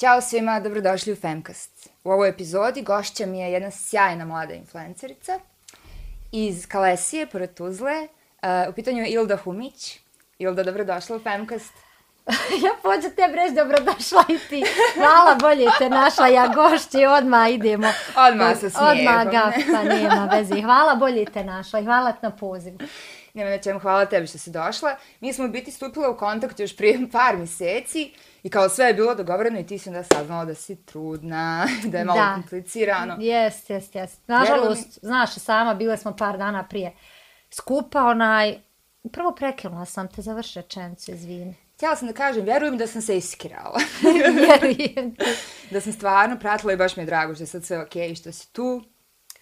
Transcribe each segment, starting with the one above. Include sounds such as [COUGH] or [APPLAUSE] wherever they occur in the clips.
Ćao svima, dobrodošli u Femcast. U ovoj epizodi gošća mi je jedna sjajna mlada influencerica iz Kalesije, pored Tuzle. Uh, u pitanju je Ilda Humić. Ilda, dobrodošla u Femcast. [LAUGHS] ja pođu te breš, dobrodošla i ti. Hvala, bolje te našla, ja gošći, odmah idemo. Odmah sa smijehom. Odmah ga, pa nema veze. Hvala, bolje te našla i hvala na pozivu. Nema na čemu, hvala tebi što si došla. Mi smo biti stupila u kontakt još prije par mjeseci i kao sve je bilo dogovoreno i ti si onda saznala da si trudna, [LAUGHS] da je malo da. komplicirano. Jest, jest, jest. Nažalost, mi... znaš, sama bile smo par dana prije skupa, onaj, prvo prekinula sam te, završi rečenicu, izvini. Htjela sam da kažem, vjerujem da sam se iskirala. [LAUGHS] vjerujem. da sam stvarno pratila i baš mi je drago što je sad sve okej okay, što si tu.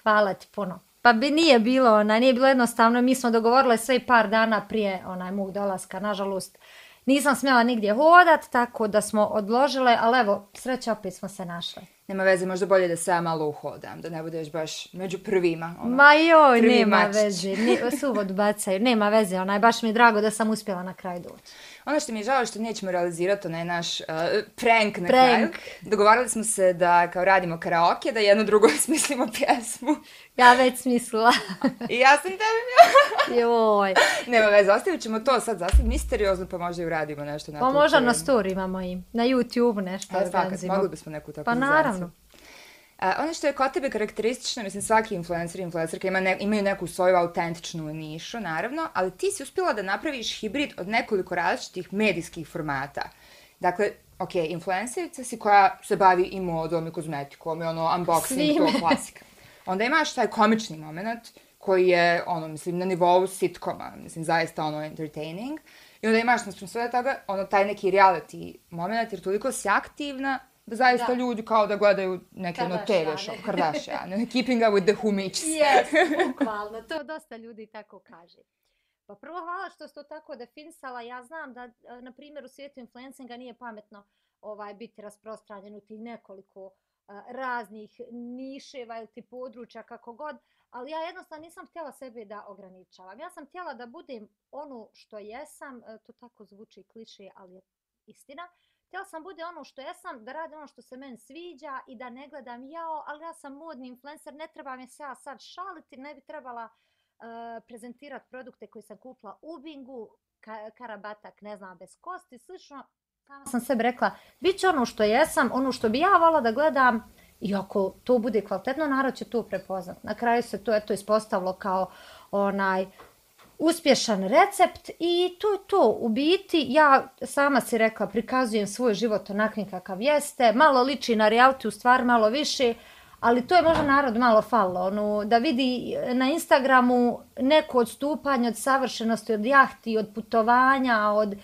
Hvala ti puno. Pa bi nije bilo, ona, nije bilo jednostavno, mi smo dogovorile sve par dana prije onaj mog dolaska, nažalost. Nisam smjela nigdje hodat, tako da smo odložile, ali evo, sreća opet smo se našle. Nema veze, možda bolje da se ja malo uhodam, da ne budeš baš među prvima. Ono, Ma joj, nema mačić. veze, ne, suvod bacaju, nema veze, onaj, baš mi je drago da sam uspjela na kraj doći. Ono što mi je žao što nećemo realizirati onaj naš uh, prank na prank. kraju. Dogovarali smo se da kao radimo karaoke, da jedno drugo [LAUGHS] smislimo pjesmu. Ja već smislila. [LAUGHS] I ja sam tebi [LAUGHS] Joj. Nema veze, ostavit ćemo to sad zasad misteriozno, pa možda i uradimo nešto na Pa možda na story imamo i na YouTube nešto. Pa fakat, mogli bismo neku tako Pa naravno. Uh, ono što je kod tebe karakteristično, mislim svaki influencer i influencerka ima ne, imaju neku svoju autentičnu nišu, naravno, ali ti si uspjela da napraviš hibrid od nekoliko različitih medijskih formata. Dakle, ok, influencerica si koja se bavi i modom i kozmetikom i ono unboxing, Svime. to [LAUGHS] klasika. Onda imaš taj komični moment koji je, ono, mislim, na nivou sitkoma, mislim, zaista ono entertaining. I onda imaš, naspram sve toga, ono, taj neki reality moment, jer toliko si aktivna, zaista da. ljudi kao da gledaju neke ono TV show, Kardashian, keeping up with the humics. Yes, [LAUGHS] [LAUGHS] bukvalno, to dosta ljudi tako kaže. Pa prvo hvala što ste to tako definisala. Ja znam da, na primjer, u svijetu influencinga nije pametno ovaj biti rasprostranjen u tih nekoliko uh, raznih niševa ili ti područja, kako god. Ali ja jednostavno nisam htjela sebe da ograničavam. Ja sam htjela da budem ono što jesam, to tako zvuči kliše, ali je istina. Uh, Htjela sam bude ono što jesam, da radim ono što se meni sviđa i da ne gledam jao, ali ja sam modni influencer, ne treba mi se ja sad šaliti, ne bi trebala eh, uh, prezentirati produkte koje sam kupila u Bingu, ka karabatak, ne znam, bez kosti, slično. Tamo sam sebi rekla, bit će ono što jesam, ono što bi ja vala da gledam, i ako to bude kvalitetno, narod će to prepoznat. Na kraju se to eto ispostavilo kao onaj uspješan recept i to je to. U biti, ja sama si rekla, prikazujem svoj život onakvim kakav jeste, malo liči na reality, u stvar malo više, ali to je možda narod malo falo, ono, da vidi na Instagramu neko odstupanje od savršenosti, od jahti, od putovanja, od e,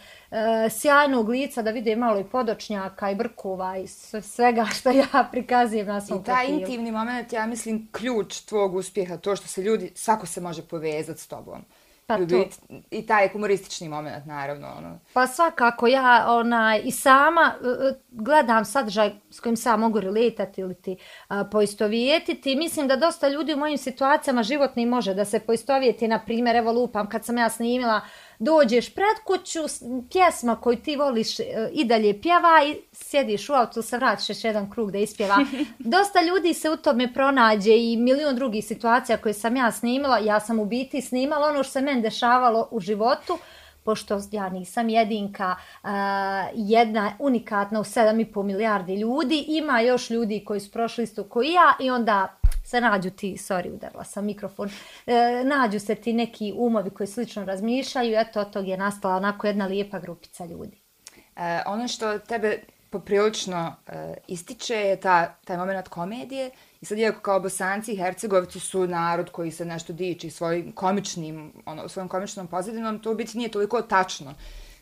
sjajnog lica, da vidi malo i podočnjaka i brkova i svega što ja [LAUGHS] prikazujem na svom I taj profilu. intimni moment, ja mislim, ključ tvog uspjeha, to što se ljudi, svako se može povezati s tobom. Pa to. I taj humoristični moment, naravno. Ono. Pa svakako, ja ona, i sama uh, gledam sadržaj s kojim sam mogu reletati ili ti uh, poistovijetiti. Mislim da dosta ljudi u mojim situacijama životni može da se poistovijeti. Na primjer, evo lupam, kad sam ja snimila uh, dođeš pred kuću, pjesma koju ti voliš e, i dalje pjeva i sjediš u autu, se vratiš još jedan krug da ispjeva. [LAUGHS] Dosta ljudi se u tome pronađe i milion drugih situacija koje sam ja snimila. Ja sam u biti snimala ono što se meni dešavalo u životu, pošto ja nisam jedinka, uh, jedna unikatna u 7,5 milijardi ljudi. Ima još ljudi koji su prošli isto koji ja i onda se nađu ti, sorry, udarila sam mikrofon, e, nađu se ti neki umovi koji slično razmišljaju, eto, od tog je nastala onako jedna lijepa grupica ljudi. E, ono što tebe poprilično e, ističe je ta, taj moment komedije i sad iako kao bosanci i hercegovci su narod koji se nešto diči svojim komičnim, ono, svojom komičnom pozadinom, to u biti nije toliko tačno.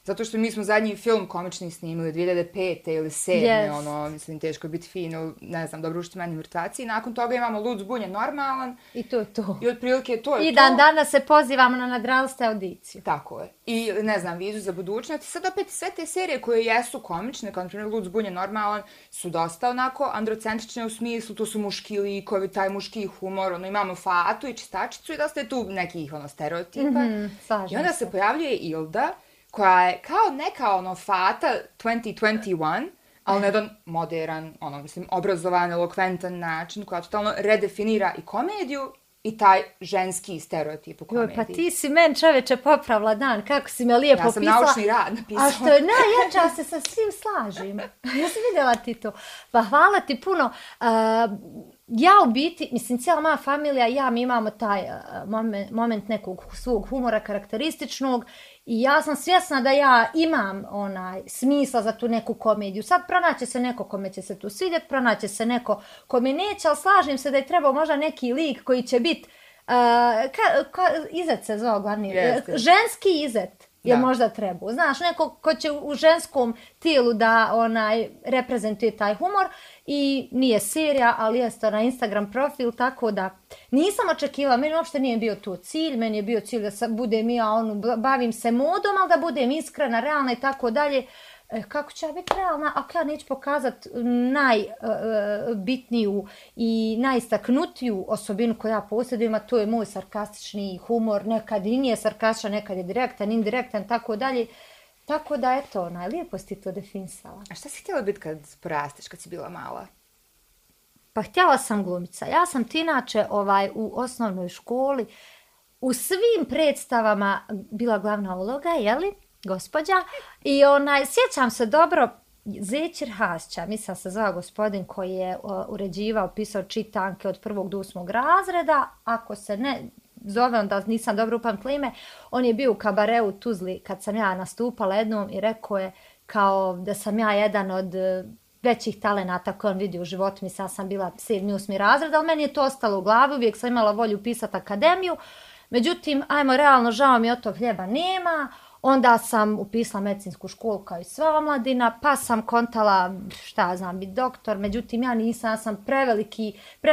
Zato što mi smo zadnji film komični snimili 2005. ili 2007. Yes. Ono, mislim, teško biti fin ne znam, dobro ušte meni vrtaci. Nakon toga imamo Lud zbunje normalan. I to je to. I otprilike to je I to. I dan danas se pozivamo na nadralste audiciju. Tako je. I, ne znam, vizu za budućnost. Sad opet sve te serije koje jesu komične, kao na primjer Lud zbunje normalan, su dosta onako androcentrične u smislu, to su muški likovi, taj muški humor, ono, imamo Fatu i Čistačicu i dosta je tu nekih ono, stereotipa. Mm -hmm, I onda se. se pojavljuje Ilda, koja je kao neka ono fata 2021, ali na jedan modern, ono, mislim, obrazovan, elokventan način koja totalno redefinira i komediju i taj ženski stereotip u komediji. Joj, pa ti si men čoveče popravila dan, kako si me lijepo Ja sam pisala. naučni rad napisala. A što je najjače, ja se sa svim slažem. [LAUGHS] Ja sam vidjela ti to. Pa hvala ti puno. Uh, ja u biti, mislim, cijela moja familija ja, mi imamo taj uh, moment, moment nekog svog humora karakterističnog i ja sam svjesna da ja imam onaj smisla za tu neku komediju. Sad pronaće se neko kome će se tu svidjeti, pronaće se neko kome neće, ali slažem se da je trebao možda neki lik koji će biti Uh, ka, ka, izet se zvao glavni, Jeste. ženski izet je Da. možda trebao. Znaš, neko ko će u ženskom tijelu da onaj reprezentuje taj humor i nije serija, ali jeste na Instagram profil, tako da nisam očekivala, meni uopšte nije bio to cilj, meni je bio cilj da sa, budem ja, onu, bavim se modom, ali da budem iskrena, realna i tako dalje. E, kako će ja biti realna ako ja neću pokazat najbitniju e, e, i najistaknutiju osobinu koju ja posjedujem, a to je moj sarkastični humor, nekad i nije sarkastičan, nekad je direktan, indirektan, tako dalje. Tako da, eto, onaj, lijepo si to definisala. A šta si htjela biti kad porasteš, kad si bila mala? Pa htjela sam glumica. Ja sam ti inače ovaj, u osnovnoj školi u svim predstavama bila glavna uloga, jeli, gospođa. I onaj, sjećam se dobro, Zećir Hasća, mislim se zvao gospodin koji je o, uređivao, pisao čitanke od prvog do osmog razreda. Ako se ne zove, onda nisam dobro upamtila ime. On je bio u kabareu Tuzli kad sam ja nastupala jednom i rekao je kao da sam ja jedan od e, većih talenata koje on vidi u životu. Mislim, sam bila sedmi, osmi razred, ali meni je to ostalo u glavi. Uvijek sam imala volju pisati akademiju. Međutim, ajmo realno, žao mi od tog hljeba nema. Onda sam upisala medicinsku školu kao i sva omladina, pa sam kontala, šta znam, biti doktor, međutim ja nisam, ja sam preveliki, pre,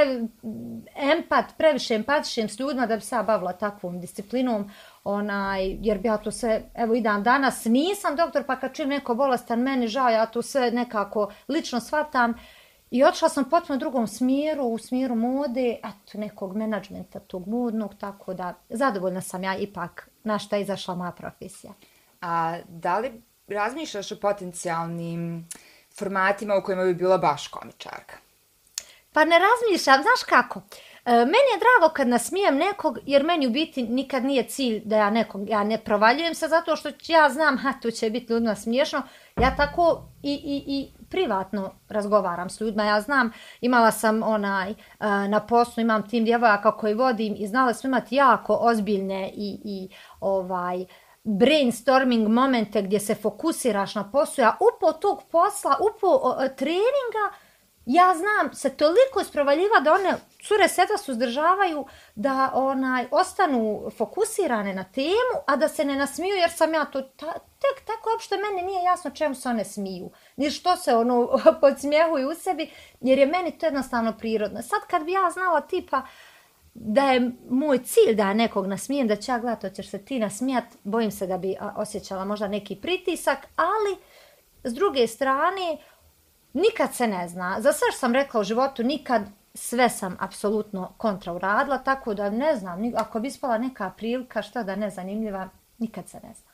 empat, previše empatišem s ljudima da bi se ja bavila takvom disciplinom, onaj, jer bi ja to sve, evo i dan danas, nisam doktor, pa kad čim neko bolestan, meni žao, ja to sve nekako lično shvatam, I otišla sam potpuno u drugom smjeru, u smjeru mode, eto, nekog menadžmenta tog modnog, tako da zadovoljna sam ja ipak na šta je izašla moja profesija. A da li razmišljaš o potencijalnim formatima u kojima bi bila baš komičarka? Pa ne razmišljam, znaš kako? E, meni je drago kad nasmijem nekog, jer meni u biti nikad nije cilj da ja nekog, ja ne provaljujem se zato što ja znam, ha, tu će biti ljudima smiješno. Ja tako i, i, i privatno razgovaram s ljudima. Ja znam, imala sam onaj, e, na poslu imam tim djevojaka koji vodim i znala sam imati jako ozbiljne i, i ovaj, brainstorming momente gdje se fokusiraš na poslu. Ja upo tog posla, upo treninga, ja znam se toliko isprovaljiva da one cure seta suzdržavaju da onaj ostanu fokusirane na temu, a da se ne nasmiju jer sam ja to ta, tek tako uopšte meni nije jasno čemu se one smiju. Ni što se ono [LAUGHS] podsmjehuju u sebi, jer je meni to jednostavno prirodno. Sad kad bi ja znala tipa da je moj cilj da nekog nasmijem, da će ja gledati, hoćeš se ti nasmijat, bojim se da bi osjećala možda neki pritisak, ali s druge strane, nikad se ne zna. Za sve što sam rekla u životu, nikad sve sam apsolutno kontra uradila, tako da ne znam, ako bi ispala neka prilika, šta da ne zanimljiva, nikad se ne zna.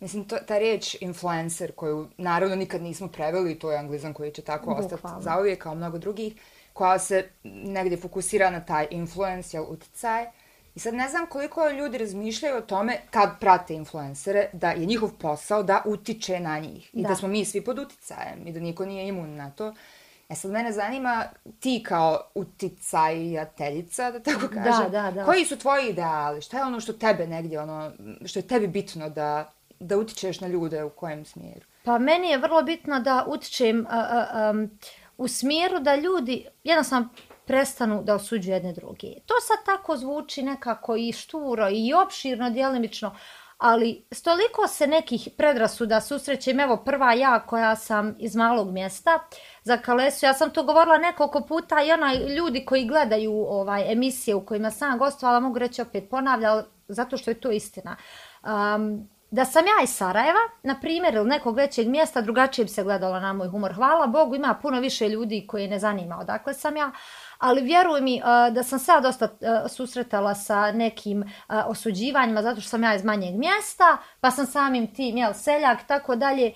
Mislim, to, ta riječ influencer, koju naravno nikad nismo preveli, to je anglizam koji će tako ostati Bukvalno. zauvijek kao mnogo drugih, koja se negdje fokusira na taj influence, jel, uticaj. I sad ne znam koliko ljudi razmišljaju o tome kad prate influencere, da je njihov posao da utiče na njih. I da, Da. smo mi svi pod uticajem i da niko nije imun na to. E sad mene zanima ti kao uticajateljica, da tako kažem, da, da. koji su tvoji ideali? Šta je ono što tebe negdje, ono, što je tebi bitno da, da utičeš na ljude u kojem smjeru? Pa meni je vrlo bitno da utičem a, a, um, u smjeru da ljudi jednostavno prestanu da osuđuju jedne druge. To sad tako zvuči nekako i šturo i opširno, djelimično, ali stoliko se nekih predrasuda susrećem, evo prva ja koja sam iz malog mjesta za Kalesu, ja sam to govorila nekoliko puta i onaj ljudi koji gledaju ovaj emisije u kojima sam gostovala, mogu reći opet ponavljala, zato što je to istina. Um, da sam ja iz Sarajeva, na primjer, ili nekog većeg mjesta, drugačije bi se gledalo na moj humor. Hvala Bogu, ima puno više ljudi koji ne zanima odakle sam ja, ali vjeruj mi uh, da sam se dosta uh, susretala sa nekim uh, osuđivanjima zato što sam ja iz manjeg mjesta, pa sam samim tim, jel, seljak, tako dalje.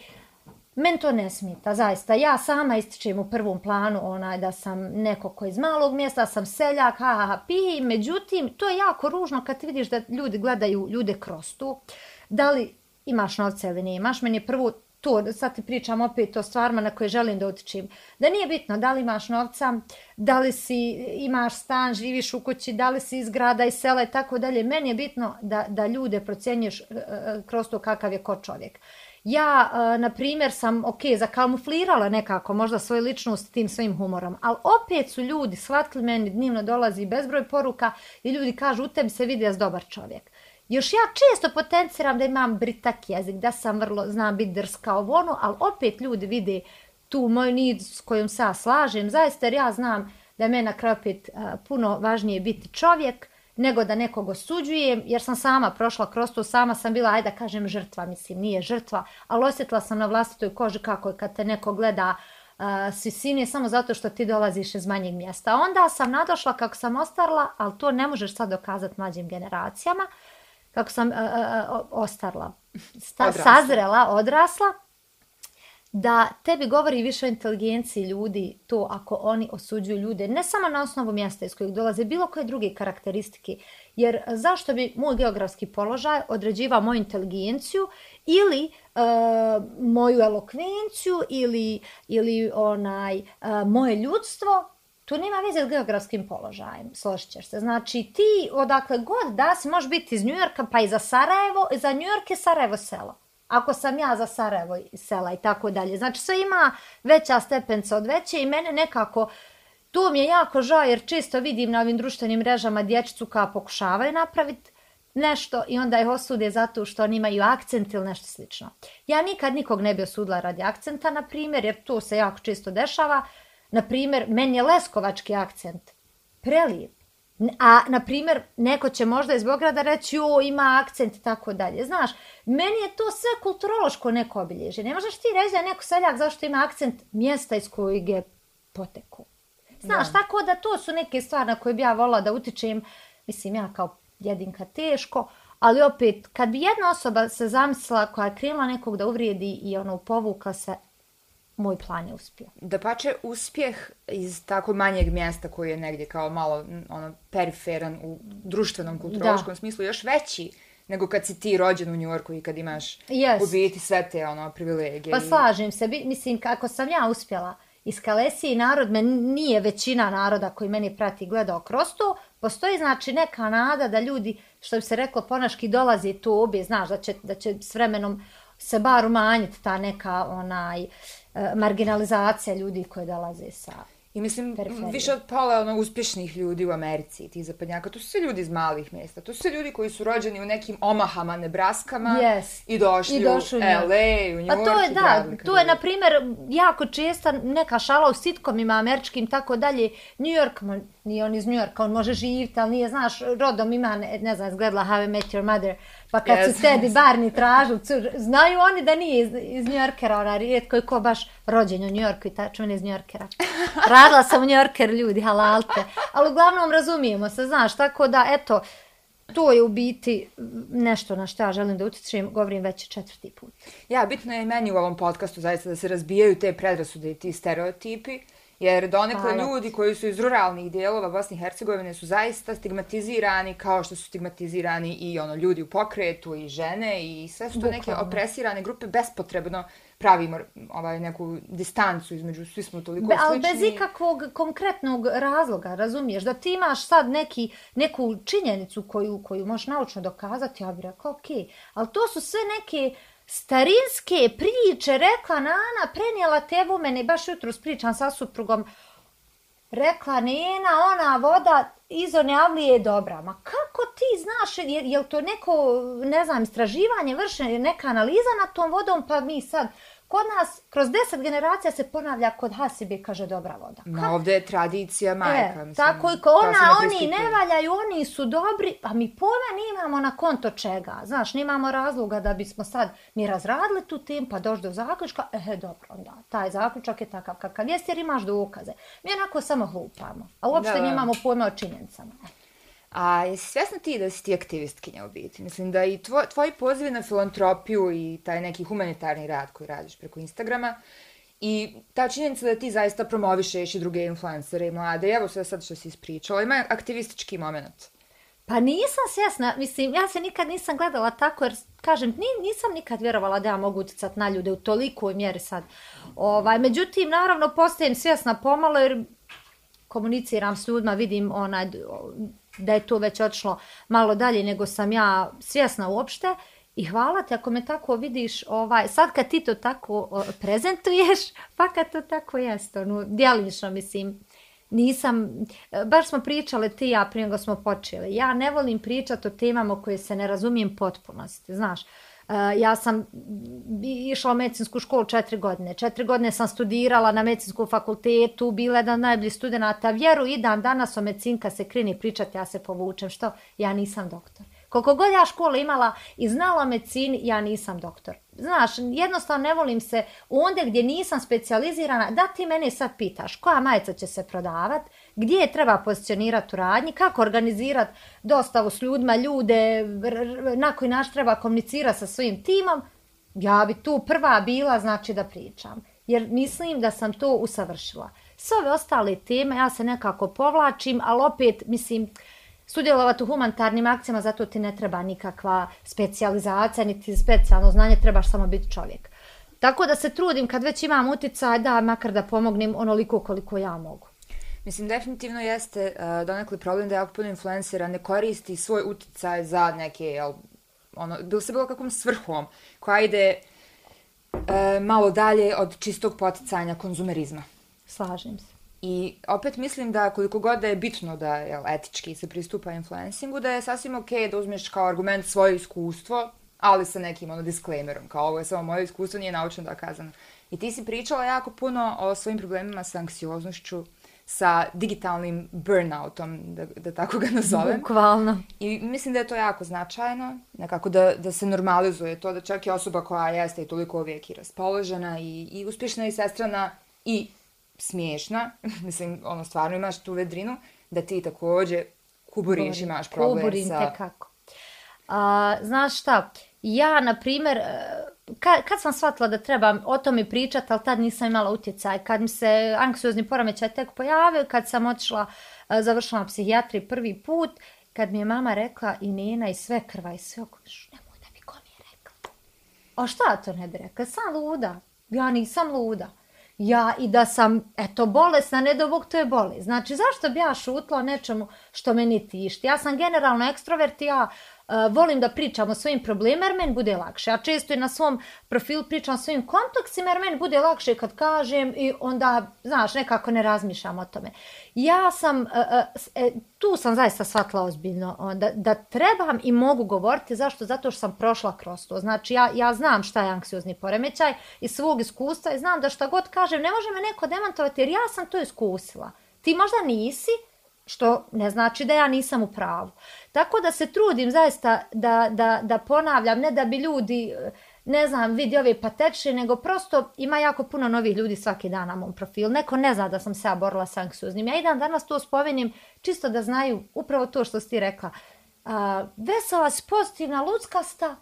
Men to ne smita, zaista. Ja sama ističem u prvom planu onaj da sam neko ko iz malog mjesta, sam seljak, ha, ha, ha, pi. Međutim, to je jako ružno kad vidiš da ljudi gledaju ljude kroz tu. Da li imaš novce ili nemaš? Meni je prvo to, sad ti pričam opet o stvarima na koje želim da utičim. Da nije bitno da li imaš novca, da li si, imaš stan, živiš u kući, da li si iz grada i sela i tako dalje. Meni je bitno da, da ljude procjenjuješ e, e, kroz to kakav je ko čovjek. Ja, e, na primjer, sam, ok, zakamuflirala nekako možda svoju ličnost tim svojim humorom, ali opet su ljudi shvatili meni, dnevno dolazi bezbroj poruka i ljudi kažu, u tebi se vidi ja dobar čovjek. Još ja često potenciram da imam britak jezik, da sam vrlo, znam biti drska ovo ono, ali opet ljudi vide tu moju nid s kojom se ja slažem, zaista jer ja znam da je mena kraj opet uh, puno važnije biti čovjek nego da nekog osuđujem, jer sam sama prošla kroz to, sama sam bila, ajde da kažem, žrtva, mislim, nije žrtva, ali osjetila sam na vlastitoj koži kako je kad te neko gleda uh, s visine samo zato što ti dolaziš iz manjeg mjesta. Onda sam nadošla kako sam ostarla, ali to ne možeš sad dokazati mlađim generacijama, uh, kako sam uh, uh, ostarla, sta, odrasla. sazrela, odrasla, da tebi govori više o inteligenciji ljudi to ako oni osuđuju ljude, ne samo na osnovu mjesta iz kojeg dolaze, bilo koje druge karakteristike. Jer zašto bi moj geografski položaj određivao moju inteligenciju ili uh, moju elokvenciju ili, ili onaj uh, moje ljudstvo To nema veze s geografskim položajem, složit ćeš se. Znači, ti odakle god da si, možeš biti iz Njujorka, pa i za Sarajevo, za Njujork je Sarajevo selo. Ako sam ja za Sarajevo sela i tako dalje. Znači, sve ima veća stepenca od veće i mene nekako, to mi je jako žao jer često vidim na ovim društvenim mrežama dječicu koja pokušavaju napraviti nešto i onda ih osude zato što oni imaju akcent ili nešto slično. Ja nikad nikog ne bi osudila radi akcenta, na primjer, jer to se jako često dešava. Na primjer, meni je leskovački akcent prelijep. A, na primjer, neko će možda iz Beograda reći, o, ima akcent i tako dalje. Znaš, meni je to sve kulturološko neko obilježje. Ne možeš ti reći da je neko seljak zašto ima akcent mjesta iz kojeg je poteku. Znaš, da. tako da to su neke stvari na koje bi ja volila da utičem. Mislim, ja kao jedinka teško, ali opet, kad bi jedna osoba se zamislila koja je krenula nekog da uvrijedi i ono povukla se, moj plan je uspio. Da pače uspjeh iz tako manjeg mjesta koji je negdje kao malo ono, periferan u društvenom kulturološkom da. smislu još veći nego kad si ti rođen u Njujorku i kad imaš yes. u biti sve te ono, privilegije. Pa slažem se, mislim kako sam ja uspjela iz Kalesije narod, me nije većina naroda koji meni prati gledao kroz to, postoji znači neka nada da ljudi, što bi se reklo ponaški, dolazi tu obje, znaš da će, da će s vremenom se bar umanjiti ta neka onaj, uh, marginalizacija ljudi koji dolaze sa I mislim, periferije. više od pola ono, uspješnih ljudi u Americi tih zapadnjaka, to su sve ljudi iz malih mjesta. To su sve ljudi koji su rođeni u nekim Omahama, Nebraskama yes. i došli, I došli u LA, u New York. A to je, da, to je, na primjer, jako česta neka šala u sitkomima američkim, tako dalje. New York, nije on iz New Yorka, on može živjeti, ali nije, znaš, rodom ima, ne, ne znam, zgledala How I Met Your Mother, pa kad yes, su Teddy. Barney tražu, cur, znaju oni da nije iz, iz New Yorkera, ona rijetko je ko baš rođen u New Yorku i tačno on iz New Yorkera. Radila sam u New Yorker ljudi, halalte, ali uglavnom razumijemo se, znaš, tako da, eto, to je u biti nešto na što ja želim da utječem, govorim već četvrti put. Ja, bitno je i meni u ovom podcastu zaista da se razbijaju te predrasude i ti stereotipi, Jer donekle Hvala. ljudi koji su iz ruralnih dijelova Bosne i Hercegovine su zaista stigmatizirani kao što su stigmatizirani i ono ljudi u pokretu i žene i sve su to neke opresirane grupe bespotrebno pravimo ovaj neku distancu između svi smo toliko Be, ali bez ikakvog konkretnog razloga razumiješ da ti imaš sad neki neku činjenicu koju koju možeš naučno dokazati ja bih rekao okej okay. ali to su sve neke starinske priče, rekla Nana, prenijela tevu mene, baš jutro spričam sa suprugom, rekla Nena, ona voda iz one avlije je dobra. Ma kako ti znaš, je, je li to neko, ne znam, istraživanje, vršenje, neka analiza na tom vodom, pa mi sad, Kod nas, kroz deset generacija se ponavlja kod Hasibe, kaže dobra voda. Ma ovdje je tradicija majka. E, mislim, tako i ona, oni ne valjaju, oni su dobri, a mi pojma nimamo na konto čega. Znaš, nimamo razloga da bismo sad mi razradili tu tim, pa došli do zaključka, ehe, dobro, onda, taj zaključak je takav kakav jest, jer imaš dokaze. Mi onako samo hlupamo, a uopšte da. nimamo pojma o činjenicama. A jesi svjesna ti da si ti aktivistkinja u biti? Mislim da i tvoj, tvoji pozivi na filantropiju i taj neki humanitarni rad koji radiš preko Instagrama i ta činjenica da ti zaista promovišeš i druge influencere i mlade, evo sve sad što si ispričala, ima aktivistički moment. Pa nisam svjesna, mislim, ja se nikad nisam gledala tako, jer, kažem, nisam nikad vjerovala da ja mogu utjecat na ljude u tolikoj mjeri sad. Ovaj, međutim, naravno, postajem svjesna pomalo, jer komuniciram s ljudima, vidim onaj, da je to već odšlo malo dalje nego sam ja svjesna uopšte. I hvala ti ako me tako vidiš, ovaj, sad kad ti to tako prezentuješ, [LAUGHS] pa kad to tako jeste, ono, djelimično mislim, nisam, e, baš smo pričale ti ja prije nego smo počeli. Ja ne volim pričati o temama koje se ne razumijem potpunosti, znaš. Uh, Eh, ja sam išla u medicinsku školu četiri godine. Četiri godine sam studirala na medicinskom fakultetu, bila jedan najbolji studenta. Vjeru i dan danas o medicinka se krini pričati, ja se povučem. Što? Ja nisam doktor. Koliko god ja škola imala i znala medicini, ja nisam doktor. Znaš, jednostavno ne volim se onda gdje nisam specijalizirana, da ti mene sad pitaš koja majica će se prodavat, gdje je treba pozicionirati u radnji, kako organizirati dostavu s ljudima, ljude, na koji naš treba komunicirati sa svojim timom, ja bi tu prva bila, znači da pričam. Jer mislim da sam to usavršila. Sve ove ostale teme ja se nekako povlačim, ali opet, mislim, sudjelovati u humanitarnim akcijama, zato ti ne treba nikakva specijalizacija, niti specijalno znanje, trebaš samo biti čovjek. Tako da se trudim kad već imam uticaj, da makar da pomognem onoliko koliko ja mogu. Mislim, definitivno jeste uh, donekli problem da jako puno influencera ne koristi svoj uticaj za neke, jel, ono, bilo se bilo kakvom svrhom, koja ide uh, malo dalje od čistog poticanja konzumerizma. Slažem se. I opet mislim da koliko god da je bitno da je etički se pristupa influencingu, da je sasvim ok da uzmeš kao argument svoje iskustvo, ali sa nekim ono disclaimerom, kao ovo je samo moje iskustvo, nije naučno dokazano. I ti si pričala jako puno o svojim problemima sa anksioznošću, sa digitalnim burnoutom, da, da tako ga nazovem. Bukvalno. I mislim da je to jako značajno, nekako da, da se normalizuje to, da čak i osoba koja jeste i toliko uvijek i raspoložena i, i uspješna i sestrana i smiješna, [LAUGHS] mislim, ono, stvarno imaš tu vedrinu, da ti također kuburiš, imaš problem Kuburim sa... Kuburim kako. A, znaš šta, ja, na primjer, kad, kad sam shvatila da trebam o tome pričati, ali tad nisam imala utjecaj, kad mi se anksiozni poremećaj tek pojavio, kad sam otišla, e, završila na prvi put, kad mi je mama rekla i Nena i sve krva i sve okoliš, nemoj da mi kom je rekla. A šta to ne bi rekla? Sam luda. Ja nisam luda ja i da sam, eto, bolesna, ne do Bog to je bolest. Znači, zašto bi ja šutla o nečemu što me ne tišti? Ja sam generalno ekstrovert i ja uh, Eh, volim da pričam o svojim problemima jer meni bude lakše. A često i na svom profilu pričam o svojim kompleksima jer meni bude lakše kad kažem i onda, znaš, nekako ne razmišljam o tome. Ja sam, uh, uh, tu sam zaista shvatila ozbiljno da, da trebam i mogu govoriti. Zašto? Zato što sam prošla kroz to. Znači, ja, ja znam šta je anksiozni poremećaj iz svog iskustva i znam da šta god kažem, ne može me neko demantovati jer ja sam to iskusila. Ti možda nisi, što ne znači da ja nisam u pravu. Tako da se trudim zaista da, da, da ponavljam, ne da bi ljudi, ne znam, vidi ove pateče, nego prosto ima jako puno novih ljudi svaki dan na mom profilu. Neko ne zna da sam se borila sa anksioznim. Ja i dan danas to spomenim čisto da znaju upravo to što si ti rekla. A, vesela, pozitivna, ludskasta,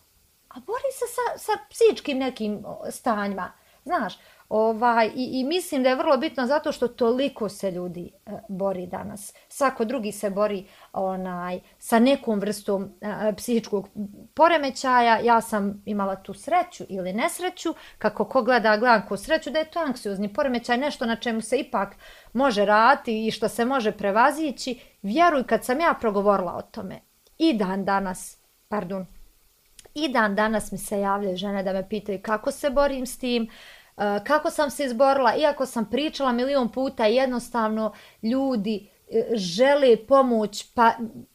a bori se sa, sa psičkim nekim stanjima. Znaš, Ovaj, i, I mislim da je vrlo bitno zato što toliko se ljudi e, bori danas. Svako drugi se bori onaj sa nekom vrstom e, psihičkog poremećaja. Ja sam imala tu sreću ili nesreću, kako ko gleda, gledam ko sreću, da je to anksiozni poremećaj, nešto na čemu se ipak može raditi i što se može prevazići. Vjeruj kad sam ja progovorila o tome i dan danas, pardon, i dan danas mi se javljaju žene da me pitaju kako se borim s tim, Eh, Eh, kako sam se izborila, iako sam pričala milion puta, jednostavno ljudi eh, žele pomoć, pa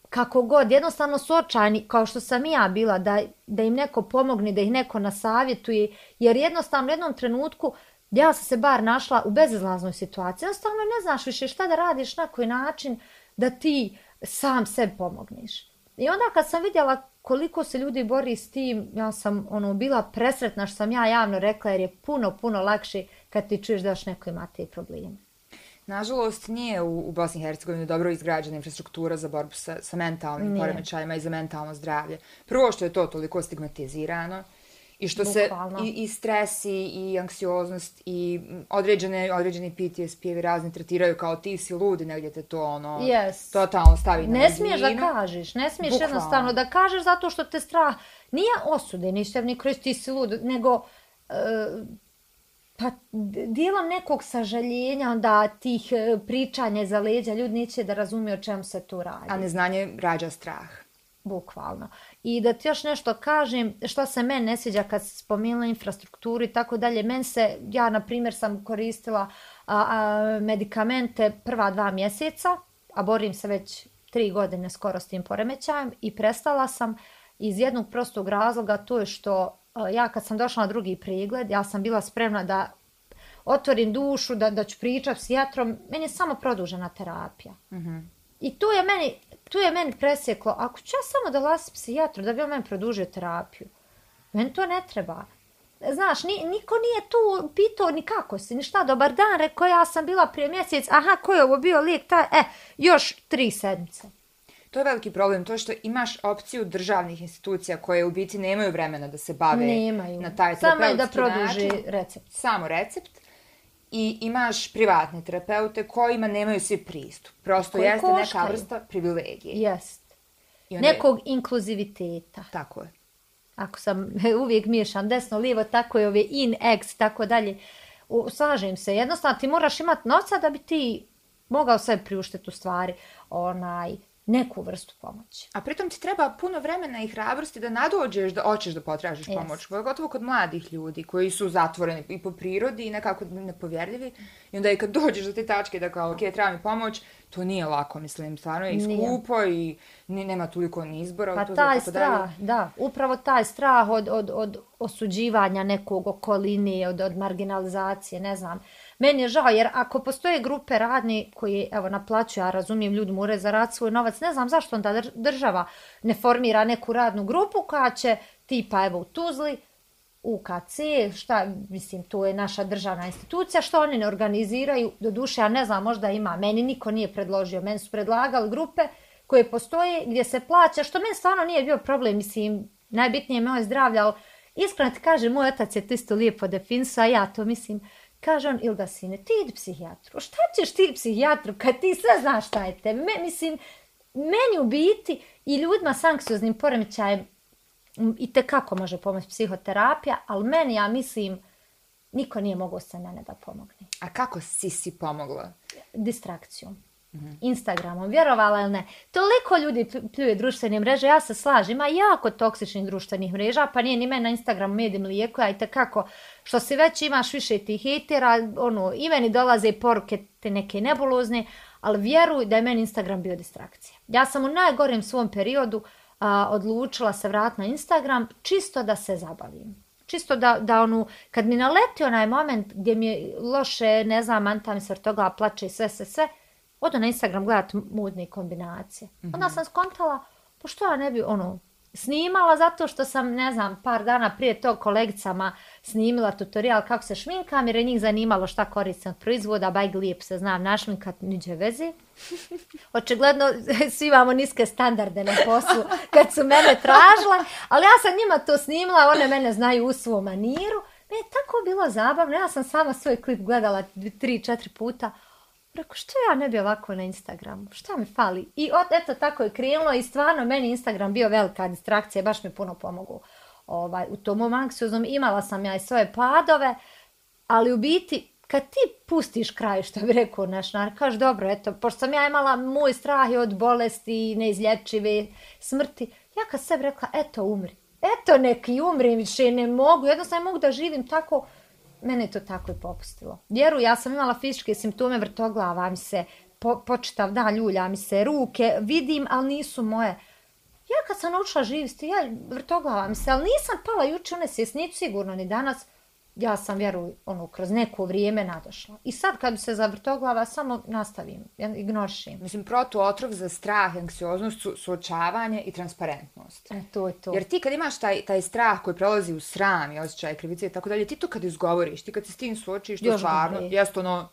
kako god, jednostavno su očajni, kao što sam i ja bila, da, da im neko pomogne, da ih neko nasavjetuje, jer jednostavno u jednom trenutku ja sam se bar našla u bezizlaznoj situaciji. Jednostavno ne znaš više šta da radiš, na koji način da ti sam sebi pomogneš. I onda kad sam vidjela koliko se ljudi bori s tim, ja sam ono bila presretna što sam ja javno rekla jer je puno, puno lakše kad ti čuješ da još neko ima te probleme. Nažalost, nije u, u Bosni i Hercegovini dobro izgrađena infrastruktura za borbu sa, sa mentalnim Nije. poremećajima i za mentalno zdravlje. Prvo što je to toliko stigmatizirano i što Bukvalno. se i, i stres i, i anksioznost i mm, određene, određeni PTSP-evi razni tretiraju kao ti si ludi, negdje te to ono Yes. totalno stavi na Ne smiješ da kažeš, ne smiješ Bukvalno. jednostavno da kažeš zato što te strah, nije osude, ništa ni kroz ti si lud, nego e, pa dijelom nekog sažaljenja, onda tih e, pričanja za leđa, ljudi neće da razumiju o čemu se tu radi. A neznanje rađa strah. Bukvalno. I da ti još nešto kažem, što se meni ne sviđa kad se spomenula infrastrukturu i tako dalje, meni se, ja na primjer sam koristila a, a, medikamente prva dva mjeseca, a borim se već tri godine skoro s tim poremećajem i prestala sam iz jednog prostog razloga, to je što a, ja kad sam došla na drugi pregled, ja sam bila spremna da otvorim dušu, da, da ću pričati s psijatrom, meni je samo produžena terapija. I tu je meni, tu je meni presjeklo, ako ću ja samo da lasim psijatru da bi on meni produžio terapiju, meni to ne treba. Znaš, ni, niko nije tu pitao ni kako si, ni šta, dobar dan, rekao ja sam bila prije mjesec, aha, ko je ovo bio lijek, taj, e, još tri sedmice. To je veliki problem, to što imaš opciju državnih institucija koje u biti nemaju vremena da se bave Nemaju. na taj Samo je da terapeutski produži način. recept. Samo recept. I imaš privatne terapeute kojima nemaju svi pristup. Prosto Koji jeste neka koštaju. vrsta privilegije. Jest. I onda je- Nekog inkluziviteta. Tako je. ako sam [LAUGHS] uvijek miješam desno, lijevo, tako je ove in, ex, tako dalje. U, slažem se, jednostavno ti moraš imati novca da bi ti mogao sve priuštiti u stvari onaj, neku vrstu pomoći. A pritom ti treba puno vremena i hrabrosti da nadođeš da hoćeš da potražiš Jest. pomoć. Pogotovo kod mladih ljudi koji su zatvoreni i po prirodi i nekako nepovjerljivi. I onda i kad dođeš do te tačke da kao, ok, treba mi pomoć, to nije lako, mislim, stvarno je i Nije. skupo i ni, nema toliko ni izbora. Pa tu, taj tako dalje. strah, da, upravo taj strah od, od, od osuđivanja nekog okoline, od, od marginalizacije, ne znam. Meni je žao, jer ako postoje grupe radni koji, evo, naplaćuju, ja razumijem, ljudi moraju zaraditi svoj novac, ne znam zašto onda država ne formira neku radnu grupu koja će, tipa, evo, u Tuzli, UKC, šta, mislim, to je naša državna institucija, što oni ne organiziraju, do duše, ja ne znam, možda ima, meni niko nije predložio, meni su predlagali grupe koje postoje gdje se plaća, što meni stvarno nije bio problem, mislim, najbitnije je moje zdravlje, ali iskreno ti kaže, moj otac je to isto lijepo definisao, a ja to mislim, kaže on, Ilda sine, ti idi psihijatru, šta ćeš ti psihijatru kad ti sve znaš šta je te, Me, mislim, meni u biti i ljudima s anksioznim poremećajem i te kako može pomoći psihoterapija, ali meni, ja mislim, niko nije mogao se mene da pomogne. A kako si si pomogla? Distrakcijom. Mhm. Instagramom, vjerovala ili ne. Toliko ljudi pljuje društvene mreže, ja se slažem, ima jako toksičnih društvenih mreža, pa nije ni meni na Instagramu medim lijeko, a i tekako, što si već imaš više tih hitera, ono, i meni dolaze poruke te neke nebulozne, ali vjeruj da je meni Instagram bio distrakcija. Ja sam u najgorem svom periodu a, odlučila se vrat na Instagram čisto da se zabavim. Čisto da, da onu, kad mi naleti onaj moment gdje mi je loše, ne znam, manta mi se od toga plače i sve, sve, sve, odo na Instagram gledat modne kombinacije. Onda sam skontala, pa što ja ne bi, ono, snimala zato što sam, ne znam, par dana prije tog kolegicama snimila tutorial kako se šminkam, jer je njih zanimalo šta koristim od proizvoda, bajg lijep se znam našminkat, niđe vezi. [LAUGHS] Očigledno [LAUGHS] svi imamo niske standarde na poslu kad su mene tražile, ali ja sam njima to snimila, one mene znaju u svom maniru. Me je tako bilo zabavno, ja sam sama svoj klip gledala dvi- tri, četiri puta. Rekao, što ja ne bi ovako na Instagramu? Šta mi fali? I od, eto, tako je krenulo i stvarno meni Instagram bio velika distrakcija, baš mi puno pomogu. Ovaj, u tom mom anksioznom imala sam ja i svoje padove, ali u biti, kad ti pustiš kraj, što bi rekao naš nar, kaš dobro, eto, pošto sam ja imala, moj strah je od bolesti, neizlječive smrti, ja kad sebi rekla, eto, umri. Eto, neki umri, više ne mogu, jednostavno ne mogu da živim tako, mene je to tako i popustilo. Vjeru, ja sam imala fizičke simptome, vrtoglava mi se, po, počitav dan ljulja mi se, ruke, vidim, ali nisu moje. Ja kad sam naučila živjeti, ja vrtoglava mi se, ali nisam pala juče one sjesnicu sigurno ni danas. Ja sam, vjeruj, ono, kroz neko vrijeme nadošla. I sad kad bi se zavrtoglava, samo nastavim, ja ignorišim. Mislim, protuotrov za strah, anksioznost su suočavanje i transparentnost. E, to je to. Jer ti kad imaš taj, taj strah koji prelazi u sram i osjećaj krivice i tako dalje, ti to kad izgovoriš, ti kad se s tim suočiš, to stvarno, gore. jest ono,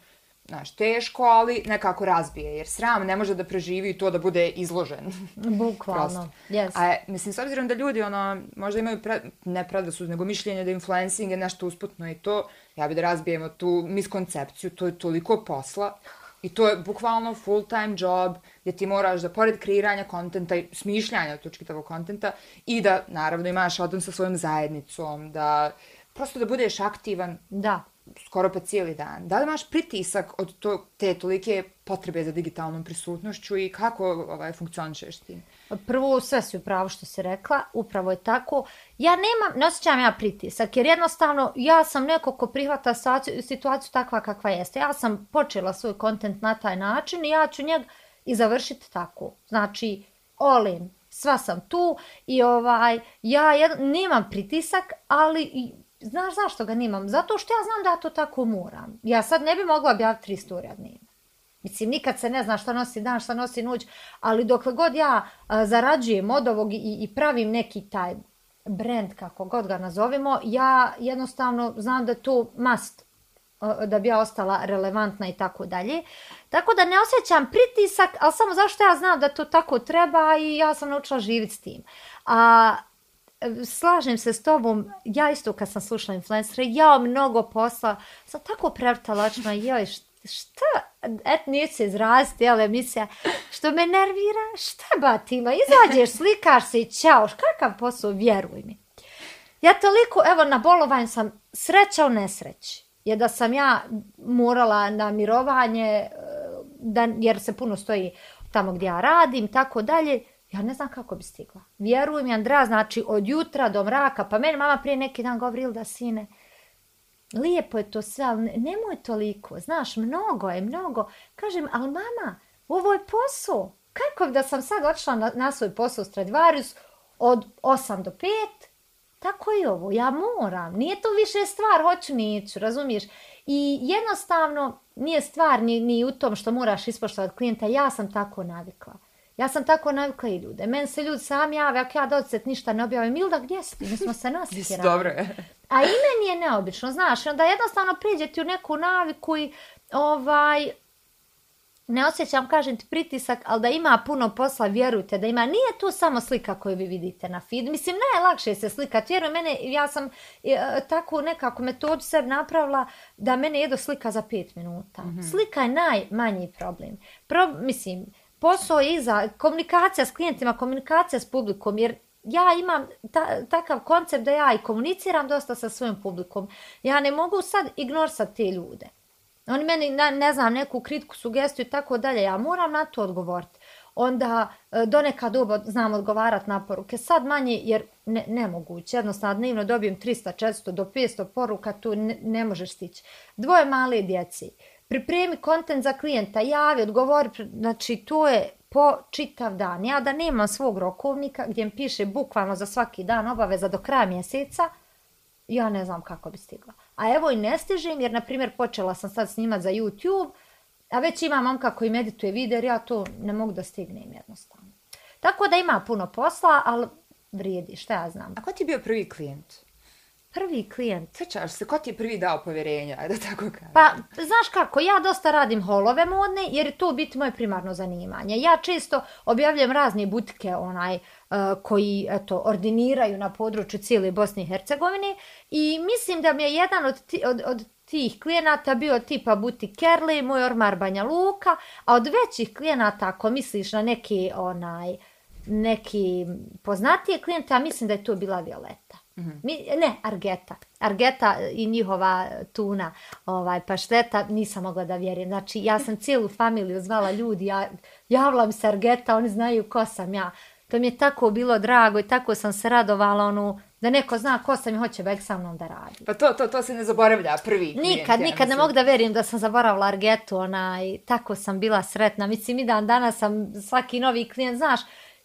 znaš, teško, ali nekako razbije, jer sram ne može da preživi to da bude izložen. [LAUGHS] Bukvalno, yes. A mislim, s obzirom da ljudi, ono, možda imaju, pre, ne predrasud, nego mišljenje da influencing je nešto usputno i to, ja bi da razbijemo tu miskoncepciju, to je toliko posla. I to je bukvalno full time job gdje ti moraš da pored kreiranja kontenta i smišljanja tog čitavog kontenta i da naravno imaš odnos sa svojom zajednicom, da prosto da budeš aktivan. Da skoro pa cijeli dan. Da li imaš pritisak od to, te tolike potrebe za digitalnom prisutnošću i kako ovaj, funkcionišeš ti? Prvo, sve si upravo što si rekla, upravo je tako. Ja nemam, ne osjećam ja pritisak, jer jednostavno ja sam neko ko prihvata situaciju takva kakva jeste. Ja sam počela svoj kontent na taj način i ja ću njeg i završiti tako. Znači, all in, sva sam tu i ovaj, ja jed, nemam pritisak, ali Znaš zašto ga nimam? Zato što ja znam da ja to tako moram. Ja sad ne bi mogla objaviti tri storija dnevno. Mislim, nikad se ne zna šta nosi dan, šta nosi noć, ali dokle god ja a, zarađujem od ovog i, i pravim neki taj brand, kako god ga nazovemo, ja jednostavno znam da to must da bi ja ostala relevantna i tako dalje. Tako da ne osjećam pritisak, ali samo zašto ja znam da to tako treba i ja sam naučila živjeti s tim. A slažem se s tobom, ja isto kad sam slušala influencere, ja mnogo posla, sam tako prevrtalačna, joj, šta, et nije se izraziti, ali emisija, što me nervira, šta batima, izađeš, slikaš se i ćao, kakav posao, vjeruj mi. Ja toliko, evo, na bolovanju sam sreća u nesreći, je da sam ja morala na mirovanje, eh, da, jer se puno stoji tamo gdje ja radim, tako dalje, Ja ne znam kako bi stigla. Vjeruj mi, Andra, znači od jutra do mraka, pa meni mama prije neki dan govori da sine, lijepo je to sve, ali nemoj toliko, znaš, mnogo je, mnogo. Kažem, ali mama, ovo je posao. Kako bi da sam sad odšla na, na svoj posao u Stradivarius od 8 do 5? Tako je ovo, ja moram. Nije to više stvar, hoću, neću, razumiješ? I jednostavno nije stvar ni, ni u tom što moraš ispoštovati klijenta, ja sam tako navikla. Ja sam tako navikla i ljude. Men se ljudi sam jave, ako ja docet ništa ne objavim, Milda, gdje si ti? Mi smo se [LAUGHS] nasikirali. Dobro je. A i meni je neobično, znaš, onda jednostavno priđe ti u neku naviku i ovaj, ne osjećam, kažem ti, pritisak, ali da ima puno posla, vjerujte da ima. Nije to samo slika koju vi vidite na feed. Mislim, najlakše se slikati. Vjeruj mene, ja sam e, takvu nekako metodu sebi napravila da mene jedo slika za pet minuta. Mm -hmm. Slika je najmanji problem. Pro, mislim, posao je iza, komunikacija s klijentima, komunikacija s publikom, jer ja imam ta, takav koncept da ja i komuniciram dosta sa svojim publikom. Ja ne mogu sad ignorsati te ljude. Oni meni, ne, ne znam, neku kritiku, sugestiju i tako dalje, ja moram na to odgovoriti. Onda e, do neka doba znam odgovarati na poruke. Sad manje, jer ne, nemoguće. Jednostavno, dnevno dobijem 300, 400 do 500 poruka, tu ne, ne možeš stići. Dvoje male djeci. Uh, pripremi kontent za klijenta, javi, odgovori, znači to je po čitav dan. Ja da nemam svog rokovnika gdje mi piše bukvalno za svaki dan obaveza do kraja mjeseca, ja ne znam kako bi stigla. A evo i ne stižem jer, na primjer, počela sam sad snimat za YouTube, a već ima momka koji medituje video, ja to ne mogu da stignem jednostavno. Tako da ima puno posla, ali vrijedi, šta ja znam. A ko ti je bio prvi klijent? Prvi klijent. Sećaš se, ko ti je prvi dao povjerenja, da tako kažem? Pa, znaš kako, ja dosta radim holove modne, jer je to biti moje primarno zanimanje. Ja često objavljam razne butike onaj, uh, koji eto, ordiniraju na području cijele Bosne i Hercegovine i mislim da mi je jedan od, ti, od, od tih klijenata bio tipa butik Kerli, moj ormar Banja Luka, a od većih klijenata, ako misliš na neki onaj neki poznatije klijente, a mislim da je to bila Violeta. Mm-hmm. Mi, ne, Argeta. Argeta i njihova tuna, ovaj, pašteta, nisam mogla da vjerujem. Znači, ja sam cijelu familiju zvala ljudi, ja, javila mi se Argeta, oni znaju ko sam ja. To mi je tako bilo drago i tako sam se radovala, onu, da neko zna ko sam i hoće bek sa mnom da radi. Pa to, to, to se ne zaboravlja prvi klijent. Nikad, ja nikad ne mogu da vjerujem da sam zaboravila Argetu, onaj, tako sam bila sretna. Mislim, i dan danas sam svaki novi klijent, znaš,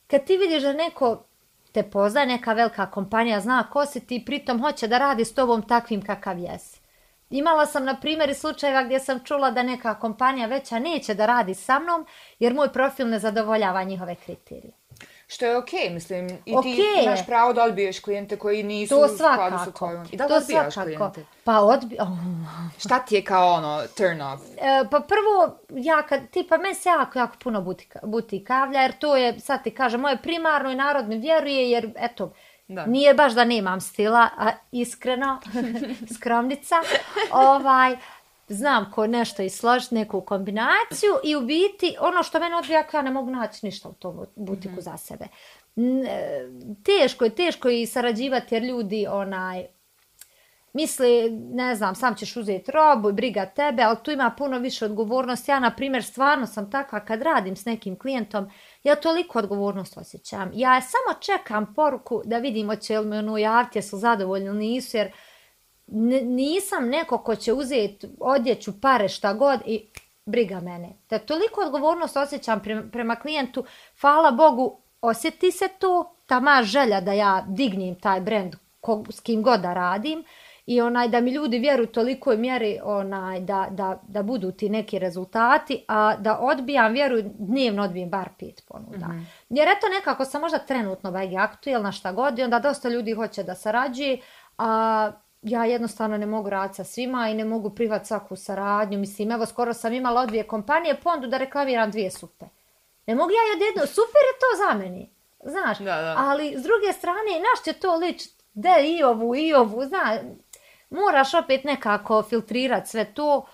kad ti vidiš da neko te pozna neka velika kompanija, zna ko si ti, pritom hoće da radi s tobom takvim kakav jesi. Imala sam na primjeri slučajeva gdje sam čula da neka kompanija veća neće da radi sa mnom jer moj profil ne zadovoljava njihove kriterije. Što je okej, okay, mislim, i Okej ti imaš pravo da odbiješ klijente koji nisu To u skladu sa svakako. tvojom. I da li to odbijaš svakako. klijente? Pa odbi... Oh. [LAUGHS] Šta ti je kao ono, turn off? E, pa prvo, ja kad, tipa, meni se jako, jako puno butika, butika javlja, jer to je, sad ti kažem, moje primarno i narod mi vjeruje, jer, eto, Da. Nije baš da nemam stila, a iskreno, [LAUGHS] skromnica. ovaj, znam ko nešto isložiti, neku kombinaciju i u biti ono što mene odbija, ja ne mogu naći ništa u tom butiku mm -hmm. za sebe. E, Teško je, teško je i sarađivati jer ljudi onaj, misle, ne znam, sam ćeš uzeti robu i briga tebe, ali tu ima puno više odgovornosti. Ja, na primjer, stvarno sam takva kad radim s nekim klijentom, ja toliko odgovornost osjećam. Ja samo čekam poruku da vidim hoće li me ono javiti, jesu zadovoljni ili nisu, jer nisam neko ko će uzeti odjeću, pare, šta god i briga mene. Da toliko odgovornost osjećam prema, prema klijentu, hvala Bogu, osjeti se to, ta ma želja da ja dignim taj brend ko, s kim god da radim i onaj da mi ljudi vjeruju tolikoj mjeri onaj da, da, da budu ti neki rezultati, a da odbijam, vjeruju, dnevno odbijem bar pet ponuda. Mm -hmm. Jer eto nekako sam možda trenutno bagi aktuelna šta god i onda dosta ljudi hoće da sarađuje, a ja jednostavno ne mogu raditi sa svima i ne mogu privat svaku saradnju. Mislim, evo skoro sam imala od dvije kompanije pondu da reklamiram dvije supe. Ne mogu ja jedno, super je to za meni. Znaš, da, da. ali s druge strane, naš će to ličiti, de i ovu i ovu, znaš, moraš opet nekako filtrirati sve to,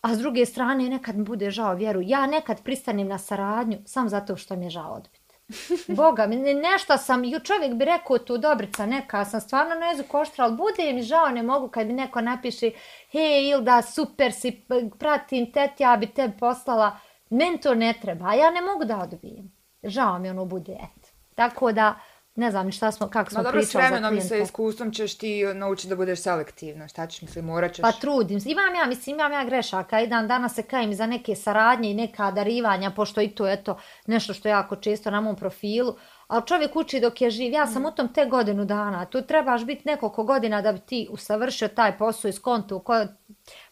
a s druge strane nekad mi bude žao vjeru. Ja nekad pristanem na saradnju sam zato što mi je žao odbiti. [LAUGHS] Boga, mi nešto sam, ju čovjek bi rekao tu dobrica neka, sam stvarno na jezu koštra, ali bude mi žao, ne mogu kad mi neko napiše, hej Ilda, super si, pratim te, ja bi te poslala, meni to ne treba, a ja ne mogu da odbijem. Žao mi ono bude, eto. Tako da, ne znam ni šta smo, kako smo no, dobro, pričali za klijenta. s vremenom i sa iskustvom ćeš ti naučiti da budeš selektivno. Šta ćeš, mislim, morat ćeš... Pa trudim se. Imam ja, mislim, imam ja grešaka. I dan danas se kajem za neke saradnje i neka darivanja, pošto i to je to nešto što je jako često na mom profilu. Ali čovjek uči dok je živ. Ja sam mm. u tom te godinu dana. Tu trebaš biti nekoliko godina da bi ti usavršio taj posao iz kontu ko